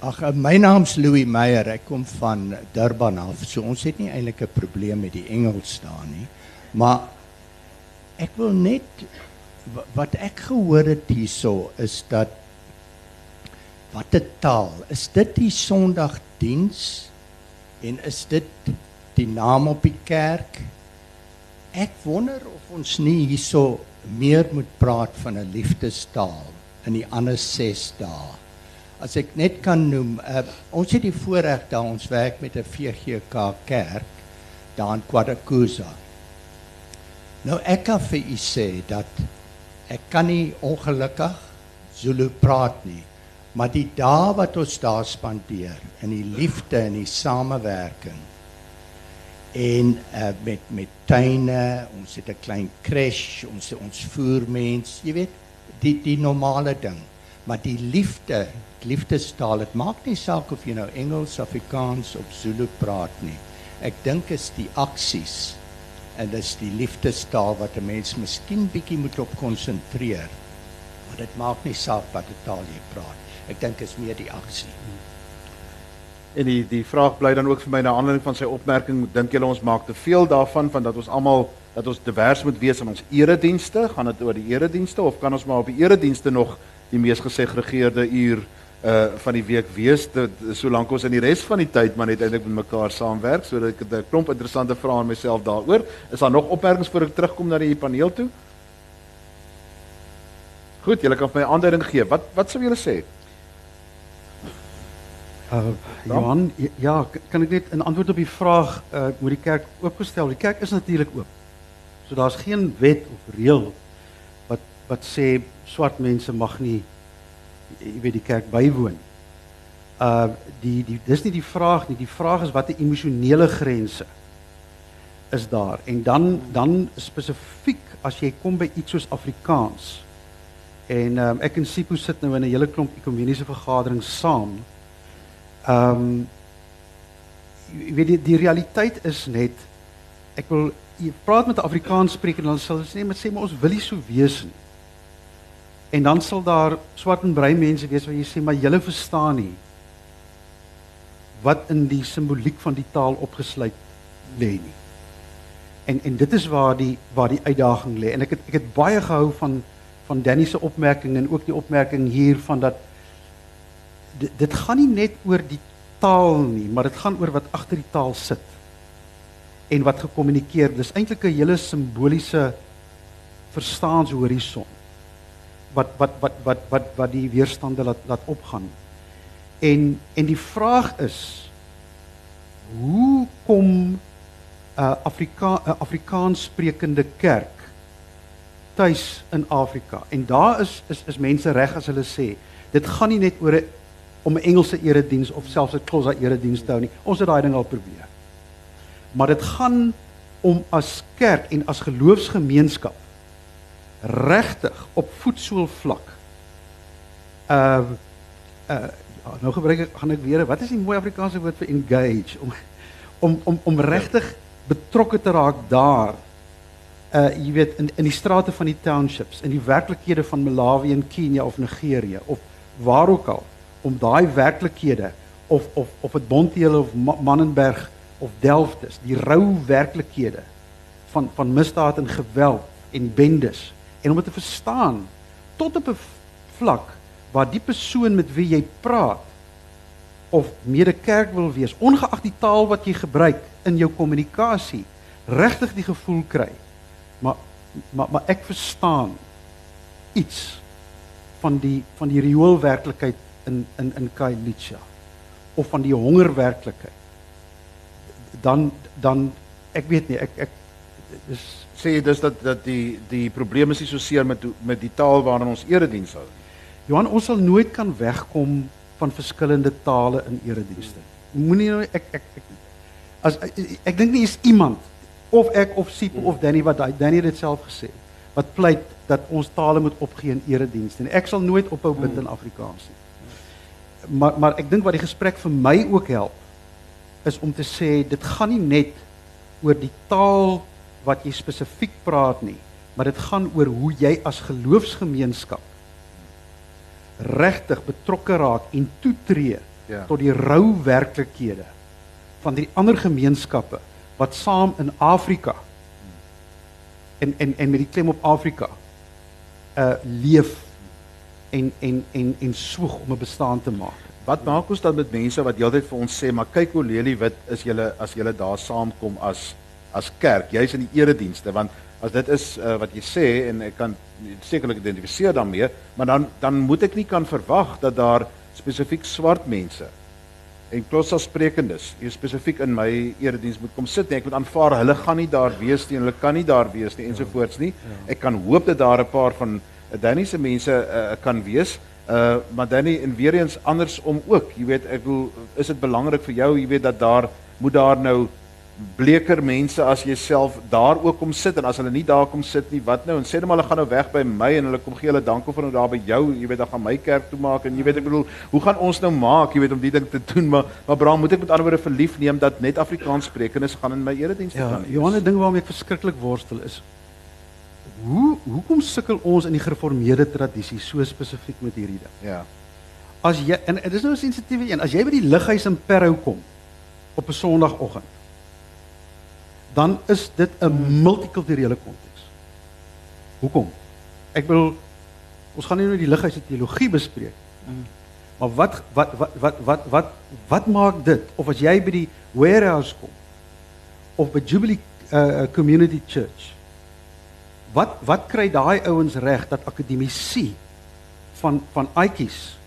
Ag, eh, my naam's Louis Meyer. Ek kom van Durban af. So ons het nie eintlik 'n probleem met die Engels staan nie. Maar ek wil net wat ek gehoor het hierso is dat watter taal is dit die Sondagdiens en is dit die naam op die kerk? Ek wonder of ons nie hierso meer moet praat van 'n liefdestaal in die ander 6 dae. As ek net kan noem, uh, ons het die voorreg dat ons werk met 'n VGK kerk daar in KwaDokuza. Nou ek kan vir u sê dat ek kan nie ongelukkig Zulu praat nie, maar die dae wat ons daar spandeer in die liefde en die samewerking en uh, met met tuine, ons het 'n klein crash, ons ons voer mens, jy weet, die die normale ding. Maar die liefde, liefdestaal, dit maak nie saak of jy nou Engels, Afrikaans of Zulu praat nie. Ek dink is die aksies en dis die liefdestaal wat 'n mens miskien bietjie moet op konsentreer. Maar dit maak nie saak watter taal jy praat. Ek dink is meer die aksie. En die die vraag bly dan ook vir my na aanleiding van sy opmerking, dink julle ons maak te veel daarvan van dat ons almal dat ons divers moet wees in ons eredienste? Gaan dit oor die eredienste of kan ons maar op die eredienste nog die mees gesegregeerde uur uh van die week wees dit solank ons in die res van die tyd maar net eintlik met mekaar saamwerk sodat ek 'n klomp interessante vrae aan myself daaroor. Is daar nog opmerkings voor ek terugkom na die paneel toe? Goed, julle kan vir my 'n aanduiding gee. Wat wat sou julle sê? Uh, Johan, j- ja, k- kan ek net in antwoord op die vraag uh moet die kerk oopgestel? Die kerk is natuurlik oop. So daar's geen wet of reël wat wat sê swart mense mag nie jy weet die kerk bywoon. Uh die die dis nie die vraag nie. Die vraag is watter emosionele grense is daar? En dan dan spesifiek as jy kom by iets soos Afrikaans. En um, ek en Sipho sit nou in 'n hele klomp ekumeniese vergaderings saam. Ehm um, jy weet die, die realiteit is net ek wil jy praat met 'n Afrikaans spreker sal hulle sê maar sê maar ons wil nie so wees nie. En dan sal daar swart en bruin mense wees wat jy sê maar julle verstaan nie wat in die simboliek van die taal opgesluit lê nie. En en dit is waar die waar die uitdaging lê. En ek het ek het baie gehou van van Danny se opmerking en ook die opmerking hier van dat dit, dit gaan nie net oor die taal nie, maar dit gaan oor wat agter die taal sit. en wat gekommunikeer. Dis eintlik 'n hele simboliese verstaanshorison wat wat wat wat wat wat die weerstande laat laat opgaan. En en die vraag is hoe kom 'n uh, Afrika 'n uh, Afrikaans sprekende kerk tuis in Afrika? En daar is is is mense reg as hulle sê dit gaan nie net oor 'n om 'n Engelse erediens of selfs 'n Xhosa erediens te hou nie. Ons het daai ding al probeer. Maar dit gaan om as kerk en as geloofsgemeenskap regtig op voetsool vlak. Uh uh nou gebruik ek gaan ek weer wat is die mooi Afrikaanse woord vir engage om om om om regtig betrokke te raak daar. Uh jy weet in in die strate van die townships, in die werklikhede van Malawi en Kenia of Nigerië of waar ook al om daai werklikhede of of of dit Bonteheuwel of Mannenberg of Delftes, die rou werklikhede van van misdaad en geweld en bendes en om dit te verstaan tot op 'n vlak waar die persoon met wie jy praat of mede kerk wil wees, ongeag die taal wat jy gebruik in jou kommunikasie, regtig die gevoel kry. Maar maar maar ek verstaan iets van die van die rioolwerklikheid in in in Kailicha of van die hongerwerklikheid dan dan ek weet nie ek ek sê dis dat dat die die probleem is nie so seer met met die taal waarin ons erediens hou Johan ons sal nooit kan wegkom van verskillende tale in eredienste. Moenie nou ek ek ek as ek, ek dink nie is iemand of ek of Sipo of Danny wat Danny het dit self gesê wat pleit dat ons tale moet opgee in eredienste. En ek sal nooit ophou bid in Afrikaans nie. Maar maar ek dink wat die gesprek vir my ook help is om te sê dit gaan nie net oor die taal wat jy spesifiek praat nie, maar dit gaan oor hoe jy as geloofsgemeenskap regtig betrokke raak en toetree ja. tot die rou werklikhede van die ander gemeenskappe wat saam in Afrika en en en met die klem op Afrika uh leef en en en en swoeg om 'n bestaan te maak. Wat maak ons dan met mense wat heeltyd vir ons sê, "Maar kyk hoe lelie wit is julle as julle daar saamkom as as kerk, jy's in die eredienste." Want as dit is uh, wat jy sê en ek kan sekerlik identifiseer daarmee, maar dan dan moet ek nie kan verwag dat daar spesifiek swart mense en klosa sprekendes hier spesifiek in my erediens moet kom sit nie. Ek moet aanvaar hulle gaan nie daar wees nie, hulle kan nie daar wees nie ensovoorts nie. Ja. Ek kan hoop dat daar 'n paar van Danny se mense uh, kan wees. Uh maar Danny en weer eens andersom ook. Jy weet, ek wil is dit belangrik vir jou, jy weet dat daar moet daar nou bleker mense as jouself daar ook kom sit en as hulle nie daar kom sit nie, wat nou? En sê net maar hulle gaan nou weg by my en hulle kom gee hulle dankie vir nou daar by jou. Jy weet, dan gaan my kerk toe maak en jy weet ek bedoel, hoe gaan ons nou maak, jy weet om die ding te doen, maar maar Bram, moet ek met ander woorde verlief neem dat net Afrikaans sprekendes gaan in my erediens ja, gaan? Ja, Johan, 'n ding waarmee ek verskriklik worstel is hoe hoekom sukkel ons in die gereformeerde tradisie so spesifiek met hierdie ding? Ja. As jy en dit is nou 'n sensitiewe een, as jy by die lighuis in Parow kom op 'n Sondagoggend, dan is dit 'n multikulturele konteks. Hoekom? Ek bedoel ons gaan nie nou die lighuis se teologie bespreek. Mm. Maar wat wat wat wat wat wat wat maak dit of as jy by die warehouse kom of by Jubilee uh, Community Church wat wat kry daai ouens reg dat akademici van van uitjies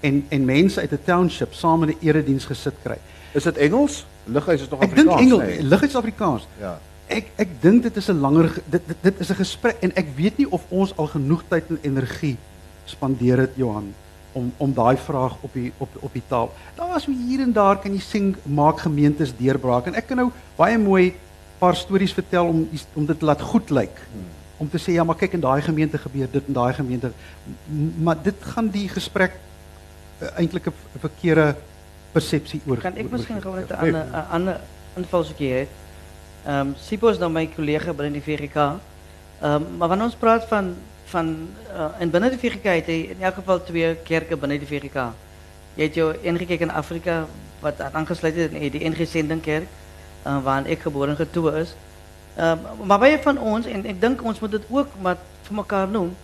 en en mense uit 'n township saam in 'n erediens gesit kry. Is dit Engels? Lighuis is nog Afrikaans. Ek dink Engels, nee. Lighuis is Afrikaans. Ja. Ek ek dink dit is 'n langer dit, dit dit is 'n gesprek en ek weet nie of ons al genoeg tyd en energie spandeer het Johan om om daai vraag op die op op die taal. Daar was hier en daar kan jy sien maak gemeentes deurbraak en ek kan nou baie mooi paar stories vertel om om dit laat goed lyk. Hmm om te sê ja, maar kyk in daai gemeente gebeur dit in daai gemeente. Maar dit gaan die gesprek uh, eintlik 'n verkeerde persepsie oor. Kan ek miskien gou net 'n ander 'n ander invalskie hê? Ehm um, Sipo is nou my kollega binne die VGK. Ehm um, maar wanneer ons praat van van uh, en binne die VGK het hy in elk geval twee kerke binne die VGK. Jy het jou ingekyk in Afrika wat aangesluit het in die NG Sendingkerk uh, waar ek gebore en getoe is. Um, maar baie van ons en ek dink ons moet dit ook maar vir mekaar noem.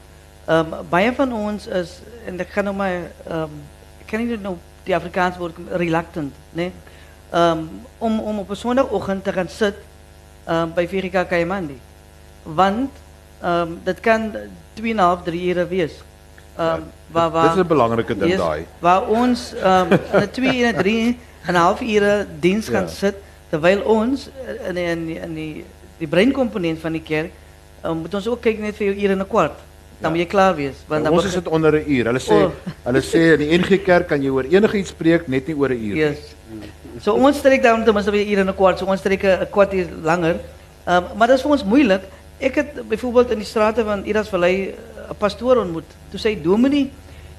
Ehm um, baie van ons is en ek gaan nou maar ehm um, ken nie nou die Afrikaans woord reluctant? Nee? Ehm um, om om op 'n sonoggend te gaan sit um, by VGK Kaimandi. Want um, dit kan 2,5 3 ure wees. Um, waar waar Dis 'n belangrike ding Yes. Waar ons um, in 'n 2 en 'n 3 en half ure diens gaan Ja. sit terwyl ons in in die, in die, die breinkomponent van die kerk um, moet ons ook kyk net jou ure en 'n kwart dan moet je klaar wees want ons is dit onder 'n uur. Hulle sê oh. hulle sê in die NG Kerk kan jy oor enigiets preek net nie oor 'n uur nie. Yes. So ons trek daarom ten minste weer uur en 'n kwart. So ons trek 'n kwartier langer. Um, maar dat is vir ons moeilijk. Ik heb bijvoorbeeld in die straten van Iras Vallei eh, een pastoor ontmoet. Toen zei dominee,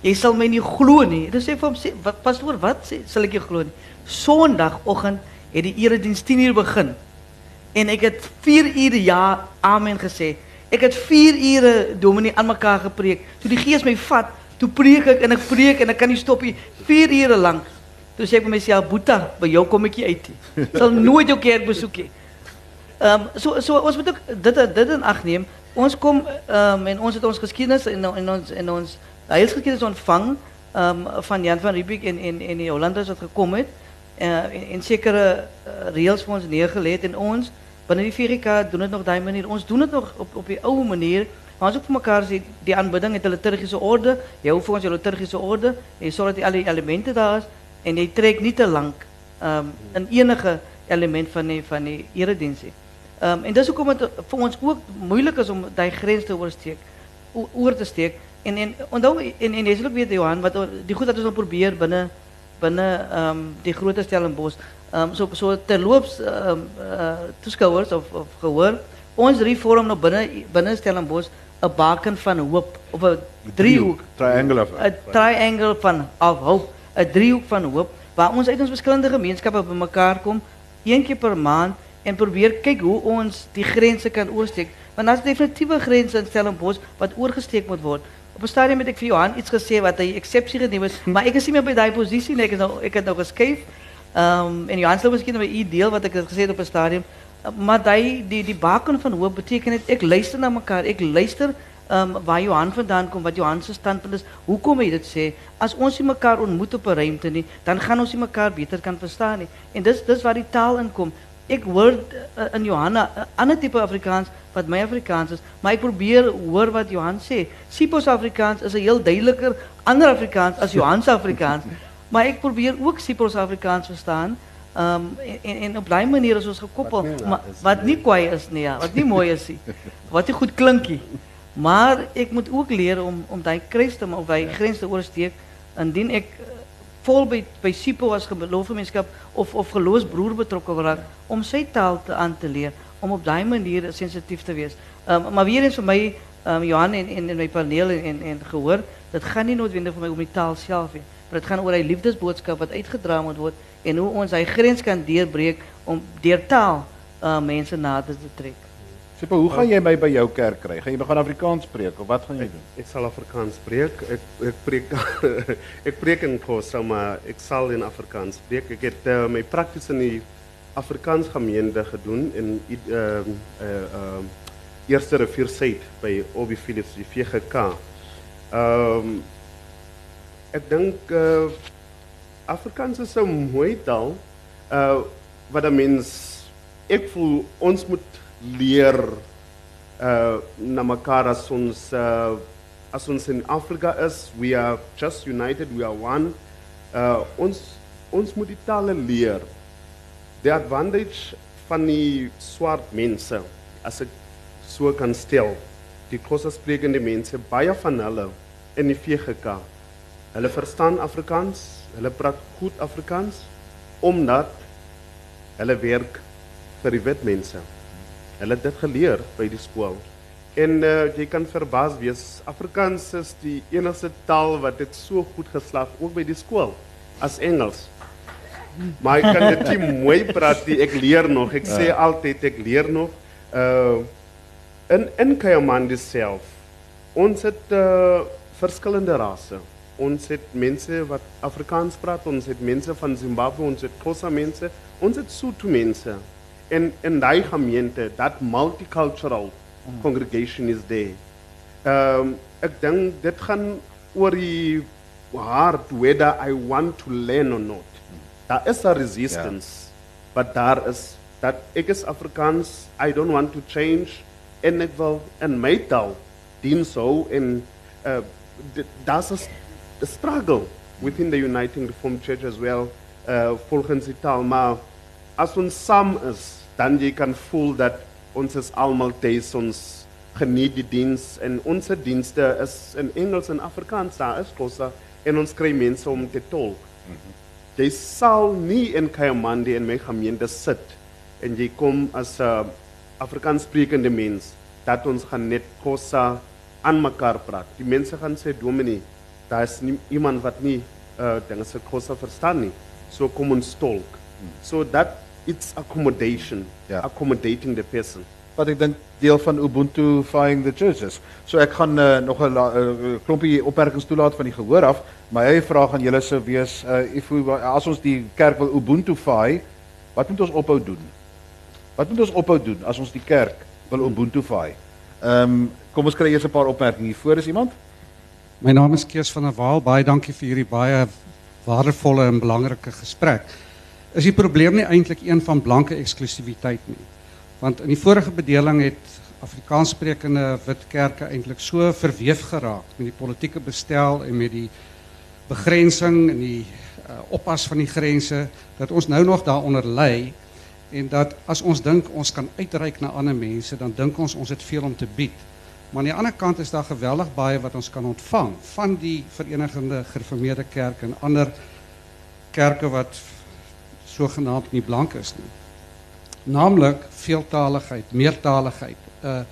jy zal mij niet gloeien. Nie. Toen zei ik van hem, pastoor, wat zal ik je gloeien? Sondagoggend het die erediens 10 uur begin. En ik heb vier uur ja, amen gesê. Ik heb vier uren, dominee, aan elkaar gepreekt. Toen die geest mij vat, toen preek ik en ik preek en ik kan niet stoppen. Vier uren lang. Toen zei ik bij mezelf, Boeta, bij jou kom ik je eten. Ik zal nooit jouw kerk bezoeken. Ehm, zo, zo, ons moet ook dit, dit in acht nemen. Ons kom, um, en ons het ons geschiedenis, en, en ons, en ons heilsgeschiedenis ontvang ehm, van Jan van Riebeek en, en, en Hollanders gekomen In Uh, eh, en, zekere uh, eh, rails voor ons neergelegd in ons binnen die 4K doen het nog die manier. Ons doen het nog op, op die oude manier. Maar ons ook voor elkaar zie die aanbidding het hulle liturgische orde. Jy hoeft volgens jou liturgische orde. Je zorgt dat die alle elementen daar is. En je trekt niet te lang um, ehm, een enige element van die, van die eredienst. Um, en dat is ook omdat het voor ons ook moeilijk is om die grens te oversteken. Oor te steken. En, en onthou, en, en jy ook Johan, wat, die goed dat ons proberen probeer binnen, binnen um, die grote Bos Um, so so terloops um, uh, toeskouers of of gehoor ons reform nou binne binne Stellenbosch 'n baken van hoop of 'n driehoek triangle of 'n triangle van of hoop, 'n driehoek van hoop waar ons uit ons verskillende gemeenskappe bymekaar kom een keer per maand en probeer kyk hoe ons die grense kan oorsteek. Want daar's definitiewe grense in Stellenbosch wat oorgesteek moet word. Op 'n stadium het ek vir Johan iets gesê wat hy eksepsie geneem het, maar ek is nie meer by daai posisie nie. Ek is nou ek het nou geskuif. Um, en Johan sou miskien by u deel wat ek het gesê op 'n stadium. Maar daai die die baken van hoop beteken dit ek luister na mekaar. Ek luister um, waar Johan vandaan kom, wat Johan se standpunt is. Hoekom hy dit sê? As ons nie mekaar ontmoet op 'n ruimte nie, dan gaan ons nie mekaar beter kan verstaan nie. En dis dis waar die taal inkom. Ek hoor uh, in Johanna 'n ander tipe Afrikaans wat my Afrikaans is, maar ek probeer hoor wat Johan sê. Sipos Afrikaans is 'n heel duideliker ander Afrikaans as Johan se Afrikaans. Maar ek probeer ook Sipos Afrikaans verstaan. Ehm um, en, op daai manier is ons gekoppel, Wat nie maar is wat nie kwaai is nie, ja, wat nie mooi is nie. Wat nie goed klink nie. Maar ek moet ook leer om om daai kruis te maak, daai grens te indien ek eh, vol by by Sipo as geloofsgemeenskap of of geloofsbroer betrokke raak om sy taal te aan te leer om op daai manier sensitief te wees. Um, maar weer eens vir my um, Johan en, en en my paneel en en, en gehoor, dit gaan nie noodwendig vir my om die taal nie, maar dit gaan oor hy liefdesboodskap wat uitgedra moet word en hoe ons hy grens kan deurbreek om deur taal uh, mense nader te trek. Sê maar hoe gaan jy my by jou kerk kry? Gaan jy begin Afrikaans preek of wat gaan jy doen? ek sal Afrikaans preek. Ek ek preek ek preek in Kosta, maar ek sal in Afrikaans preek. Ek het uh, my prakties in die Afrikaans gemeente gedoen in ehm uh, uh, uh, Eerste Rivier Suid by Obi Philips die VGK. Ehm um, ek dink uh, Afrikaans is 'n mooi taal. Uh wat 'n mens ek voel ons moet leer uh na mekaar as ons uh as ons in Afrika is, we are just united, we are one. Uh ons ons moet die tale leer. The advantage van die swart mense as ek so kan stel, die Xhosa sprekende mense, baie van hulle in die VGK. Hulle verstaan Afrikaans, hulle praat goed Afrikaans omdat hulle werk vir die wit mense. Hulle het dit geleer by die skool. En uh, jy kan verbaas wees, Afrikaans is die enigste taal wat dit so goed geslaag ook by die skool as Engels. Maar ek kan dit nie mooi praat nie. Ek leer nog. Ek sê altyd ek leer nog. Uh in in Kayamandi self. Ons het uh verskillende rasse. Ons het mense wat Afrikaans praat, ons het mense van Zimbabwe, ons het Xhosa mense, ons het Sotho mense. En in daai gemeente, that multicultural congregation is there. Ehm um, ek dink dit gaan oor die hard whether I want to learn or not. Daar is 'n resistance, yeah. but daar is dat ek is Afrikaans, I don't want to change en ek wil in my taal dien sou en uh daar's 'n struggle within the Uniting Reformed Church as well uh volgens taal maar as ons saam is dan jy kan voel dat ons is almal tuis ons geniet die diens en ons dienste is in Engels en Afrikaans daar is kosse en ons kry mense om te tolk. Jy sal nie in Kayamandi in my gemeente sit en jy kom as 'n uh, Afrikaans sprekende mens dat ons gaan net kosse aan mekaar praat. Die mense gaan sê dominee, daar is nie iemand wat nie uh dinge se kosse verstaan nie. So kom ons tolk. So that it's accommodation, Ja. accommodating the person. wat ek dink deel van Ubuntu Flying the Churches. So ek gaan uh, nog 'n uh, klompie opmerkings toelaat van die gehoor af. My eie vraag aan julle sou wees uh if we, as ons die kerk wil Ubuntu Fly, wat moet ons ophou doen? Wat moet ons ophou doen as ons die kerk wil Ubuntu Fly? Ehm um, kom ons kry eers 'n paar opmerkings hier voor is iemand? My naam is Kees van der Waal. Baie dankie vir hierdie baie waardevolle en belangrike gesprek. Is die probleem nie eintlik een van blanke eksklusiwiteit nie? Want in die vorige bedeling het Afrikaanssprekende wit kerke eintlik so verweef geraak met die politieke bestel en met die begrensing en die uh, oppas van die grense dat ons nou nog daaronder lê en dat as ons dink ons kan uitreik na ander mense, dan dink ons ons het veel om te bied. Maar aan die ander kant is daar geweldig baie wat ons kan ontvang van die Verenigde Gereformeerde Kerk en ander kerke wat sogenaamd nie blank is nie. Naamlik veeltaligheid, meertaligheid, 'n 'n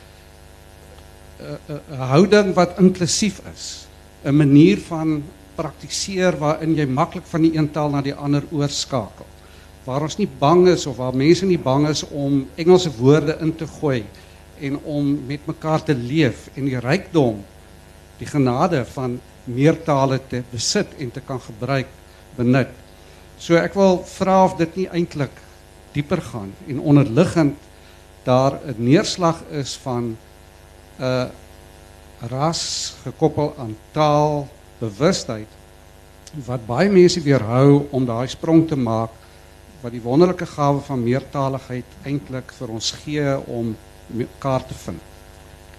'n 'n houding wat inklusief is, 'n manier van praktiseer waarin jy maklik van die een taal na die ander oorskakel. Waar ons nie bang is of waar mense nie bang is om Engelse woorde in te gooi en om met mekaar te leef en die rykdom die genade van meertale te besit en te kan gebruik benut. So ek wil vra of dit nie eintlik dieper gaan en onderliggend daar 'n neerslag is van 'n ras gekoppel aan taal bewustheid wat baie mense weerhou om daai sprong te maak wat die wonderlike gawe van meertaligheid eintlik vir ons gee om mekaar te vind.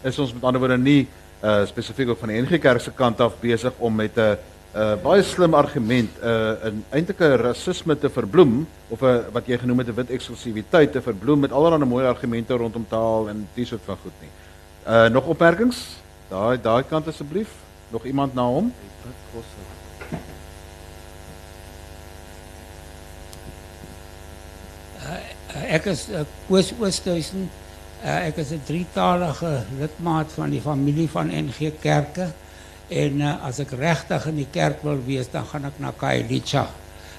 Is ons met ander woorde nie uh spesifiek op van die NG Kerk se kant af besig om met 'n uh baie slim argument uh 'n eintlike rasisme te verbloem of 'n wat jy genoem het 'n wit eksklusiwiteit te verbloem met allerlei mooi argumente rondom taal en die soort van goed nie. Uh nog opmerkings? Daai daai kant asseblief. Nog iemand na hom? Ek is uh, Koos Oosthuizen. Uh, ek is 'n drietalige lidmaat van die familie van NG Kerke en uh, as ek regtig in die kerk wil wees, dan gaan ek na Kailicha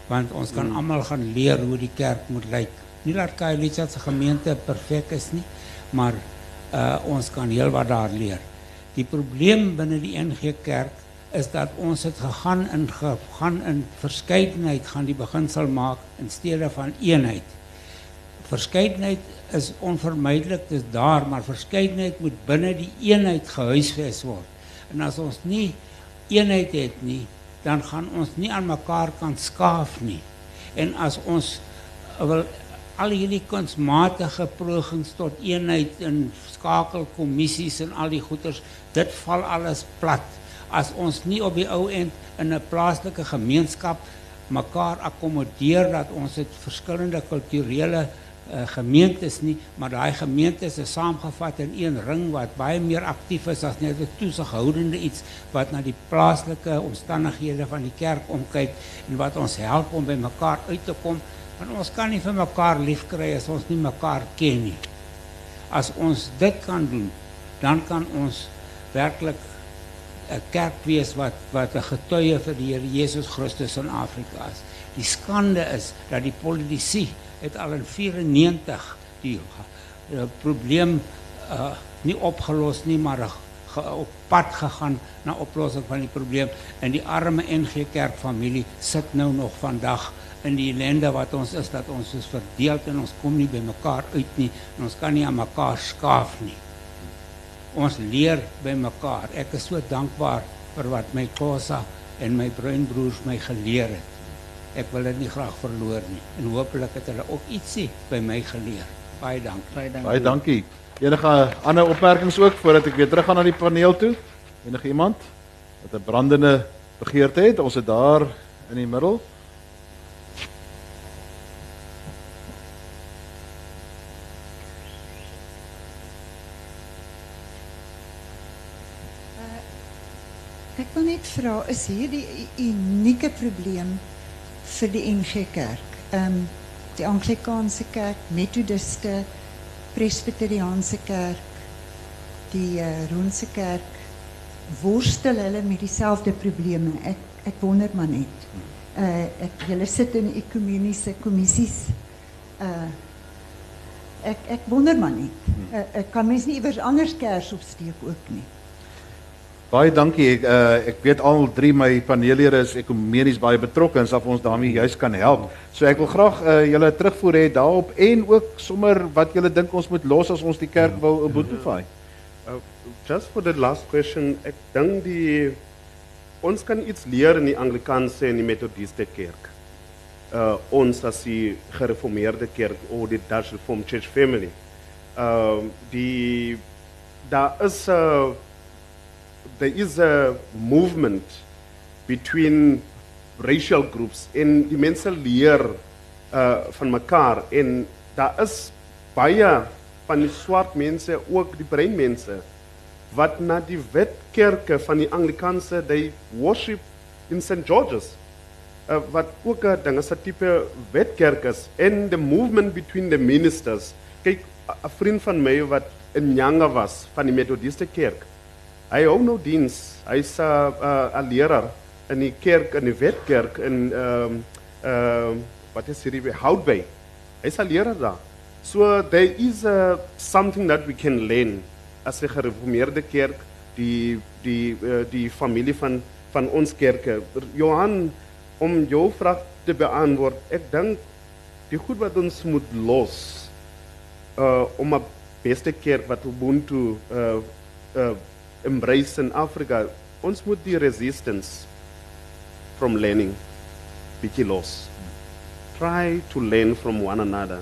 want ons kan Hmm. almal gaan leer hoe die kerk moet lyk. Nie dat Kailicha se gemeente perfek is nie, maar uh, ons kan heelwat daar leer. Die probleem binne die NG Kerk is dat ons het gegaan in gegaan in verskeidenheid gaan die beginsel maak in steede van eenheid. Verskeidenheid is onvermydelik, dis daar, maar verskeidenheid moet binne die eenheid gehuisves word. En as ons nie eenheid het nie, dan gaan ons nie aan mekaar kan skaaf nie. En as ons wil al hierdie kunsmatige pogings tot eenheid en skakelkommissies en al die goeters, dit val alles plat as ons nie op die ou end in 'n plaaslike gemeenskap mekaar akkommodeer dat ons het verskillende kulturele uh, gemeentes nie, maar daai gemeentes is saamgevat in een ring wat baie meer aktief is as net 'n toesighoudende iets wat na die plaaslike omstandighede van die kerk omkyk en wat ons help om by mekaar uit te kom want ons kan nie vir mekaar lief kry as ons nie mekaar ken nie. As ons dit kan doen, dan kan ons werklik 'n kerk wees wat wat 'n getuie vir die Here Jesus Christus in Afrika is. Die skande is dat die politici het al in 94 die uh, probleem uh, nie opgelos nie, maar ge, op pad gegaan na oplossing van die probleem en die arme NG Kerk familie sit nou nog vandag in die ellende wat ons is dat ons is verdeel en ons kom nie by mekaar uit nie en ons kan nie aan mekaar skaaf nie ons leer by mekaar. Ek is so dankbaar vir wat my Kosa en my bruinbroers my geleer het. Ek wil dit nie graag verloor nie en hopelik het hulle ook ietsie by my geleer. Baie dankie. Baie dankie. Baie dankie. Enige ander opmerkings ook voordat ek weer teruggaan na die paneel toe? Enige iemand wat 'n brandende begeerte het? Ons het daar in die middel. Ek wil net vra, is hierdie unieke probleem vir die NG Kerk? Ehm um, die Anglikaanse Kerk, Methodiste, Presbyteriaanse Kerk, die uh, Roomse Kerk worstel hulle met dieselfde probleme. Ek ek wonder maar net. Uh ek julle sit in ekumeniese kommissies. Uh ek ek wonder maar net. Uh, ek kan mens nie iewers anders kers opsteek ook nie. Baie dankie. Ek uh, ek weet al drie my paneellede is ekumenies baie betrokke en sal ons daarmee juis kan help. So ek wil graag uh, julle terugvoer hê daarop en ook sommer wat julle dink ons moet los as ons die kerk wil boetify. Uh, just for the last question, ek dink die ons kan iets leer in die Anglikaanse en die Methodiste kerk. Uh ons as die gereformeerde kerk of die Dutch Reformed Church family. Uh die daar is 'n uh, there is a movement between racial groups en die mense leer uh van mekaar en daar is baie van die swart mense ook die bruin mense wat na die wetkerke van die Anglikaanse they worship in St George's uh, wat ook 'n ding is 'n tipe wetkerk is. En the movement between the ministers. Kyk 'n vriend van my wat in Nyanga was van die Methodiste kerk Hy hou nou diens. Hy's 'n uh, uh, leraar in die kerk in die wetkerk in ehm ehm wat is hierdie Houtbay. Hy's 'n leraar daar. So there is something that we can learn as 'n gereformeerde kerk, die die uh, die familie van van ons kerke. Johan om jou vraag te beantwoord. Ek dink die goed wat ons moet los uh om 'n beste kerk wat Ubuntu uh uh embrace in Africa, ons moet die resistance from learning bietjie los. Try to learn from one another.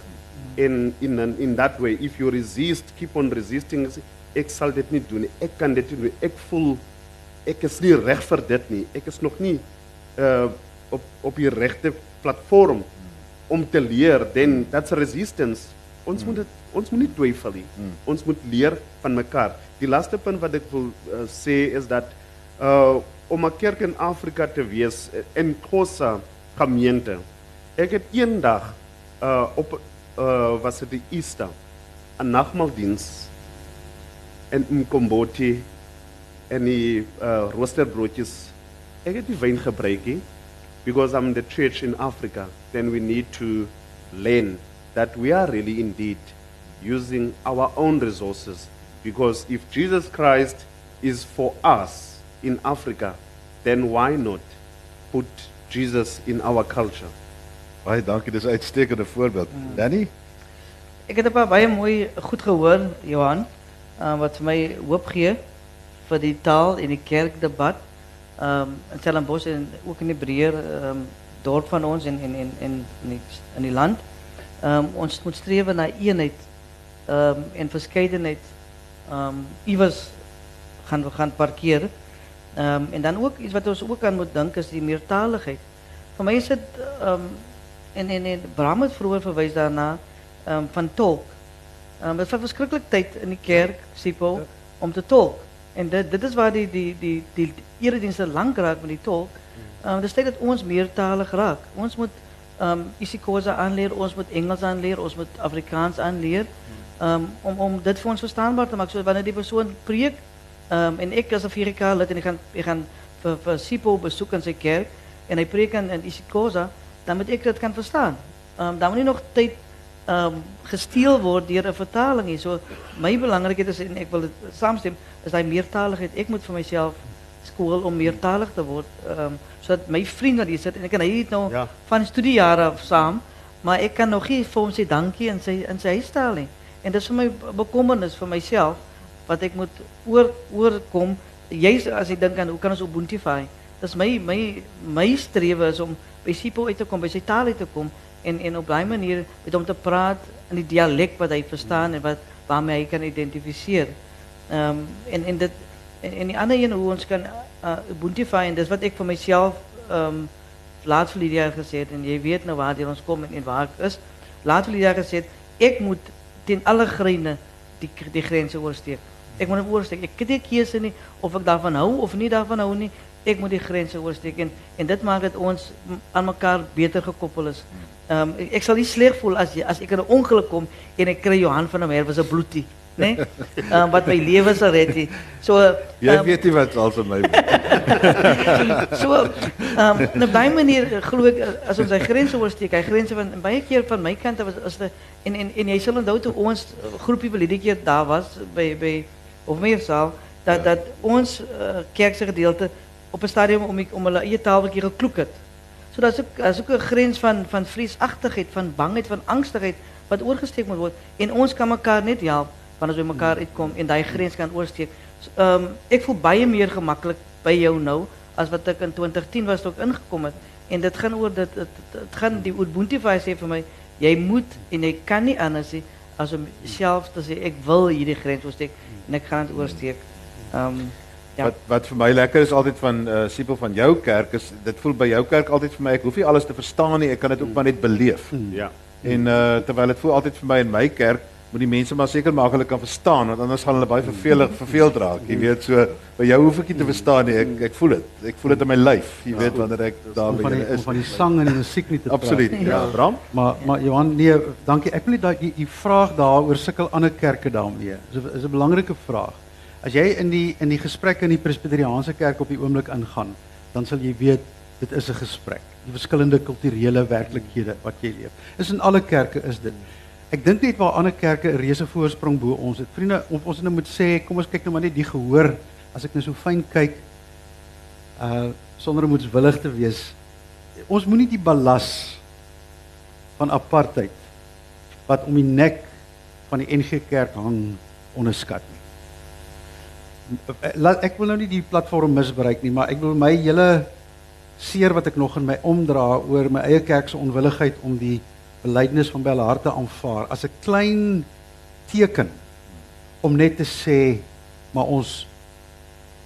In in an, in that way, if you resist, keep on resisting, ek sal dit nie doen nie. Ek kan dit doen. Ek voel ek is nie reg vir dit nie. Ek is nog nie uh op op die regte platform om te leer. Then that's resistance. Ons mm. moet dit ons moet nie twyfel nie. Mm. Ons moet leer van mekaar. Die laaste punt wat ek wil uh, sê is dat uh om 'n kerk in Afrika te wees in eh, Khosa gemeente. Ek het eendag uh op uh was dit Easter 'n nagmaaldiens in Mkomboti en die uh roosterbroodjies. Ek het die wyn gebruik nie because I'm the church in Africa. Then we need to learn that we are really indeed using our own resources Because if Jesus Christ is for us in Africa, then why not put Jesus in our culture? Baie dankie, dis 'n uitstekende voorbeeld. Hmm. Danny? Ek het 'n paar baie mooi goed gehoor, Johan, uh, wat vir my hoop gee vir die taal en die kerkdebat. Ehm um, in Stellenbosch en ook in die breër ehm um, dorp van ons en en en en in die, in die land. Ehm um, ons moet streef na eenheid ehm um, en verskeidenheid um, iewers gaan we gaan parkeren. Um, en dan ook iets wat ons ook aan moet denken is die meertaligheid. Voor mij is het, en, en, en Bram het vroeger verwijst daarna, van tolk. Um, het was verschrikkelijk tijd in de kerk, Sipo, om te tolk. En dit, dit is waar die, die, die, die, die erediensten lang raakt met die tolk. Um, dus tijd dat ons meertalig raakt. Ons moet um, aanleren, ons moet Engels aanleren, ons moet Afrikaans aanleren. Um, om, om dit voor ons verstaanbaar te maken. So, wanneer die persoon preek, um, en ik als een 4K lid, en ik ga, ik ga voor, voor Sipo bezoeken in zijn kerk, en hij preekt in, in dan moet ik dat kan verstaan. Dan moet niet nog tijd um, gestield worden door een vertaling. So, mijn belangrijkheid is, en ik wil het samenstemmen, is dat meertaligheid. Ik moet voor mezelf school om meertalig te worden. Um, zodat mijn vrienden die zitten, en ik kan niet nou ja. van studiejaren samen, maar ik kan nog geen voor hem zeggen dankje in zijn, in zijn huisstelling. En dat is voor mij bekommernis voor mijzelf. Wat ik moet oor, oorkom. Juist als ik denk aan hoe kan ons Ubuntu Dat is mijn, mijn, mijn streven is om by Sipo uit te kom, by sy taal uit te kom en en op daai manier met hom te praat in die dialek wat hy verstaan en wat waarmee hy kan identifiseer. Ehm um, en en dit en, en die ander een hoe ons kan uh, Ubuntuify en dis wat ek vir myself ehm um, laat die jaar gesê het en jy weet nou waar ons kom en, en waar ek is. Laat die jaar gesê het ek moet ten alle gryne die die grense oorsteek. Ek moet oorsteek. Ek het nie keuse nie of ek daarvan hou of nie daarvan hou nie. Ek moet die grense oorsteek en, en dit maak dit ons aan mekaar beter gekoppel is. Ehm um, ek sal nie sleg voel as as ek in 'n ongeluk kom en ek kry Johan van der Merwe se bloedie? nee? Eh, wat mijn leven zal redden. So, um, ehm, Jij weet niet wat zo, mij so, um, op die manier eh, geloof ik, eh, als we zijn grenzen oversteken, grenzen van, bij keer van mijn kant, was, als de, en, en, en jy sal ons groepje die keer daar was, bij, bij of meerzaal, dat, dat ons kerkse gedeelte op een stadium om, om hulle eie taal een keer gekloek het. So daar's ook een grens van van vreesachtigheid, van bangheid, van angstigheid wat oorgesteek moet word en ons kan elkaar niet help van as we elkaar uitkom en daai grens kan oorsteek. Ehm um, ek voel baie meer gemaklik by jou nou as wat ek in 2010 was toe ek ingekom het en dit gaan oor dit dit, dit gaan die Ubuntu sê vir my jy moet en jy kan nie anders nie as om self te sê ek wil hierdie grens oorsteek en ek gaan dit oorsteek. Ehm um, Ja. Wat wat vir my lekker is altyd van uh Sipel van jou kerk is dit voel by jou kerk altyd vir my ek hoef nie alles te verstaan nie ek kan dit ook maar net beleef. Ja. En uh terwyl dit voel altyd vir my in my kerk moet die mense maar seker maak hulle kan verstaan want anders gaan hulle baie vervelig verveeld raak. Jy weet so by jou hoef ek nie te verstaan nie. Ek ek voel dit. Ek voel dit in my lyf. Jy weet wanneer ek daar by is. Van die sang en die musiek nie te praat. Absoluut. Ja, Bram. Maar maar Johan, nee, dankie. Ek wil net daai die vraag daaroor sukkel ander kerke daarmee. Dis is 'n belangrike vraag. As jy in die in die gesprek in die Presbyteriaanse kerk op die oomblik ingaan, dan sal jy weet dit is 'n gesprek. Die verskillende kulturele werklikhede wat jy leef. Is in alle kerke is dit. Ek dink net waar ander kerke 'n reuse voorsprong bo ons het. Vriende, of ons nou moet sê, kom ons kyk nou maar net die gehoor as ek nou so fyn kyk uh sonder om moetswillig te wees. Ons moenie die ballas van apartheid wat om die nek van die NG Kerk hang onderskat nie. Ek wil nou nie die platform misbruik nie, maar ek wil my hele seer wat ek nog in my omdra oor my eie kerk se onwilligheid om die belydenis van Bella harte aanvaar as 'n klein teken om net te sê maar ons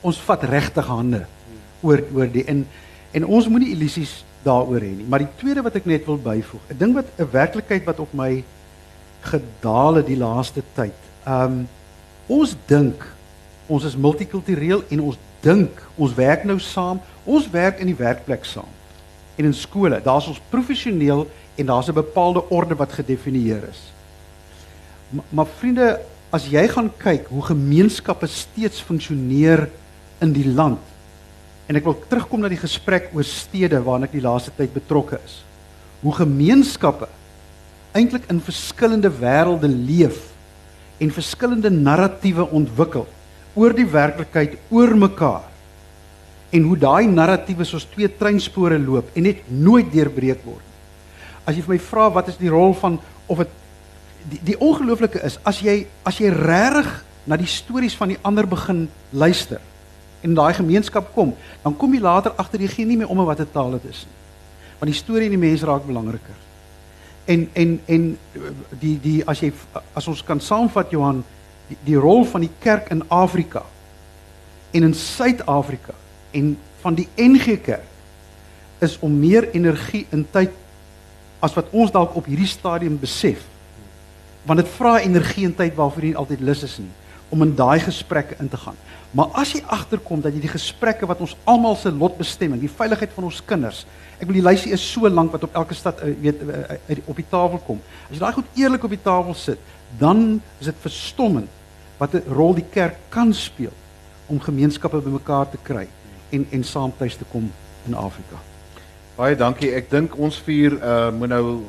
ons vat regtig hande oor oor die en en ons moenie illusies daaroor hê nie. Maar die tweede wat ek net wil byvoeg 'n ding wat 'n werklikheid wat op my gedaal het die laaste tyd. Um ons dink ons is multikultureel en ons dink ons werk nou saam ons werk in die werkplek saam en in skole daar's ons professioneel en daar's 'n bepaalde orde wat gedefinieer is. Maar, maar vriende, as jy gaan kyk hoe gemeenskappe steeds funksioneer in die land. En ek wil terugkom na die gesprek oor stede waarna ek die laaste tyd betrokke is. Hoe gemeenskappe eintlik in verskillende wêrelde leef en verskillende narratiewe ontwikkel oor die werklikheid oor mekaar. En hoe daai narratiewe soos twee treinspore loop en net nooit deurbreek word as jy vir my vra wat is die rol van of dit die, die ongelooflike is as jy as jy regtig na die stories van die ander begin luister en daai gemeenskap kom, dan kom jy later agter jy gee nie meer om wat 'n taal dit is nie. Want die storie en die mens raak belangriker. En en en die die as jy as ons kan saamvat Johan die, die rol van die kerk in Afrika en in Suid-Afrika en van die NG Kerk is om meer energie in tyd as wat ons dalk op hierdie stadium besef. Want dit vra energie en tyd waarvoor jy altyd lus is nie om in daai gesprekke in te gaan. Maar as jy agterkom dat jy die gesprekke wat ons almal se lot bestemming, die veiligheid van ons kinders, ek wil die lysie is so lank wat op elke stad uh, weet uh, op die tafel kom. As jy daai goed eerlik op die tafel sit, dan is dit verstommend wat 'n rol die kerk kan speel om gemeenskappe bymekaar te kry en en saam tuis te kom in Afrika. Baie dankie. Ek dink ons vier uh moet nou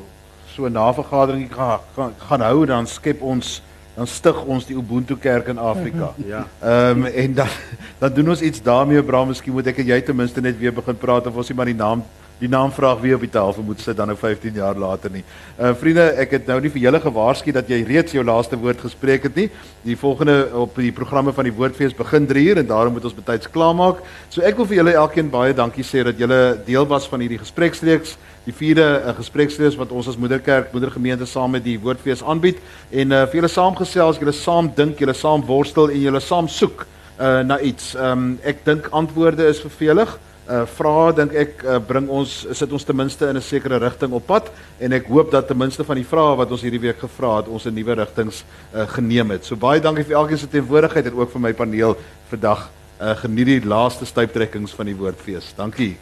so 'n navergadering gaan, gaan gaan hou dan skep ons dan stig ons die Ubuntu kerk in Afrika. ja. Ehm um, en dan dan doen ons iets daarmee, Bra, miskien moet ek en jy ten minste net weer begin praat of ons nie maar die naam die naamvraag wie op die tafel moet sit dan nou 15 jaar later nie. Uh vriende, ek het nou nie vir julle gewaarsku dat jy reeds jou laaste woord gespreek het nie. Die volgende op die programme van die Woordfees begin 3 uur en daarom moet ons betyds klaarmaak. So ek wil vir julle elkeen baie dankie sê dat julle deel was van hierdie gespreksreeks die vierde uh, gespreksreeks wat ons as moederkerk moedergemeente saam met die woordfees aanbied en uh, vir julle saamgesels, julle saam dink, julle saam worstel en julle saam soek uh, na iets. Um, ek dink antwoorde is vervelig. Uh vrae dink ek uh, bring ons sit ons ten minste in 'n sekere rigting op pad en ek hoop dat ten minste van die vrae wat ons hierdie week gevra het ons 'n nuwe rigtings uh, geneem het. So baie dankie vir elkeen se teenwoordigheid en ook vir my paneel vandag. Uh, geniet die laaste stuiptrekkings van die woordfees. Dankie.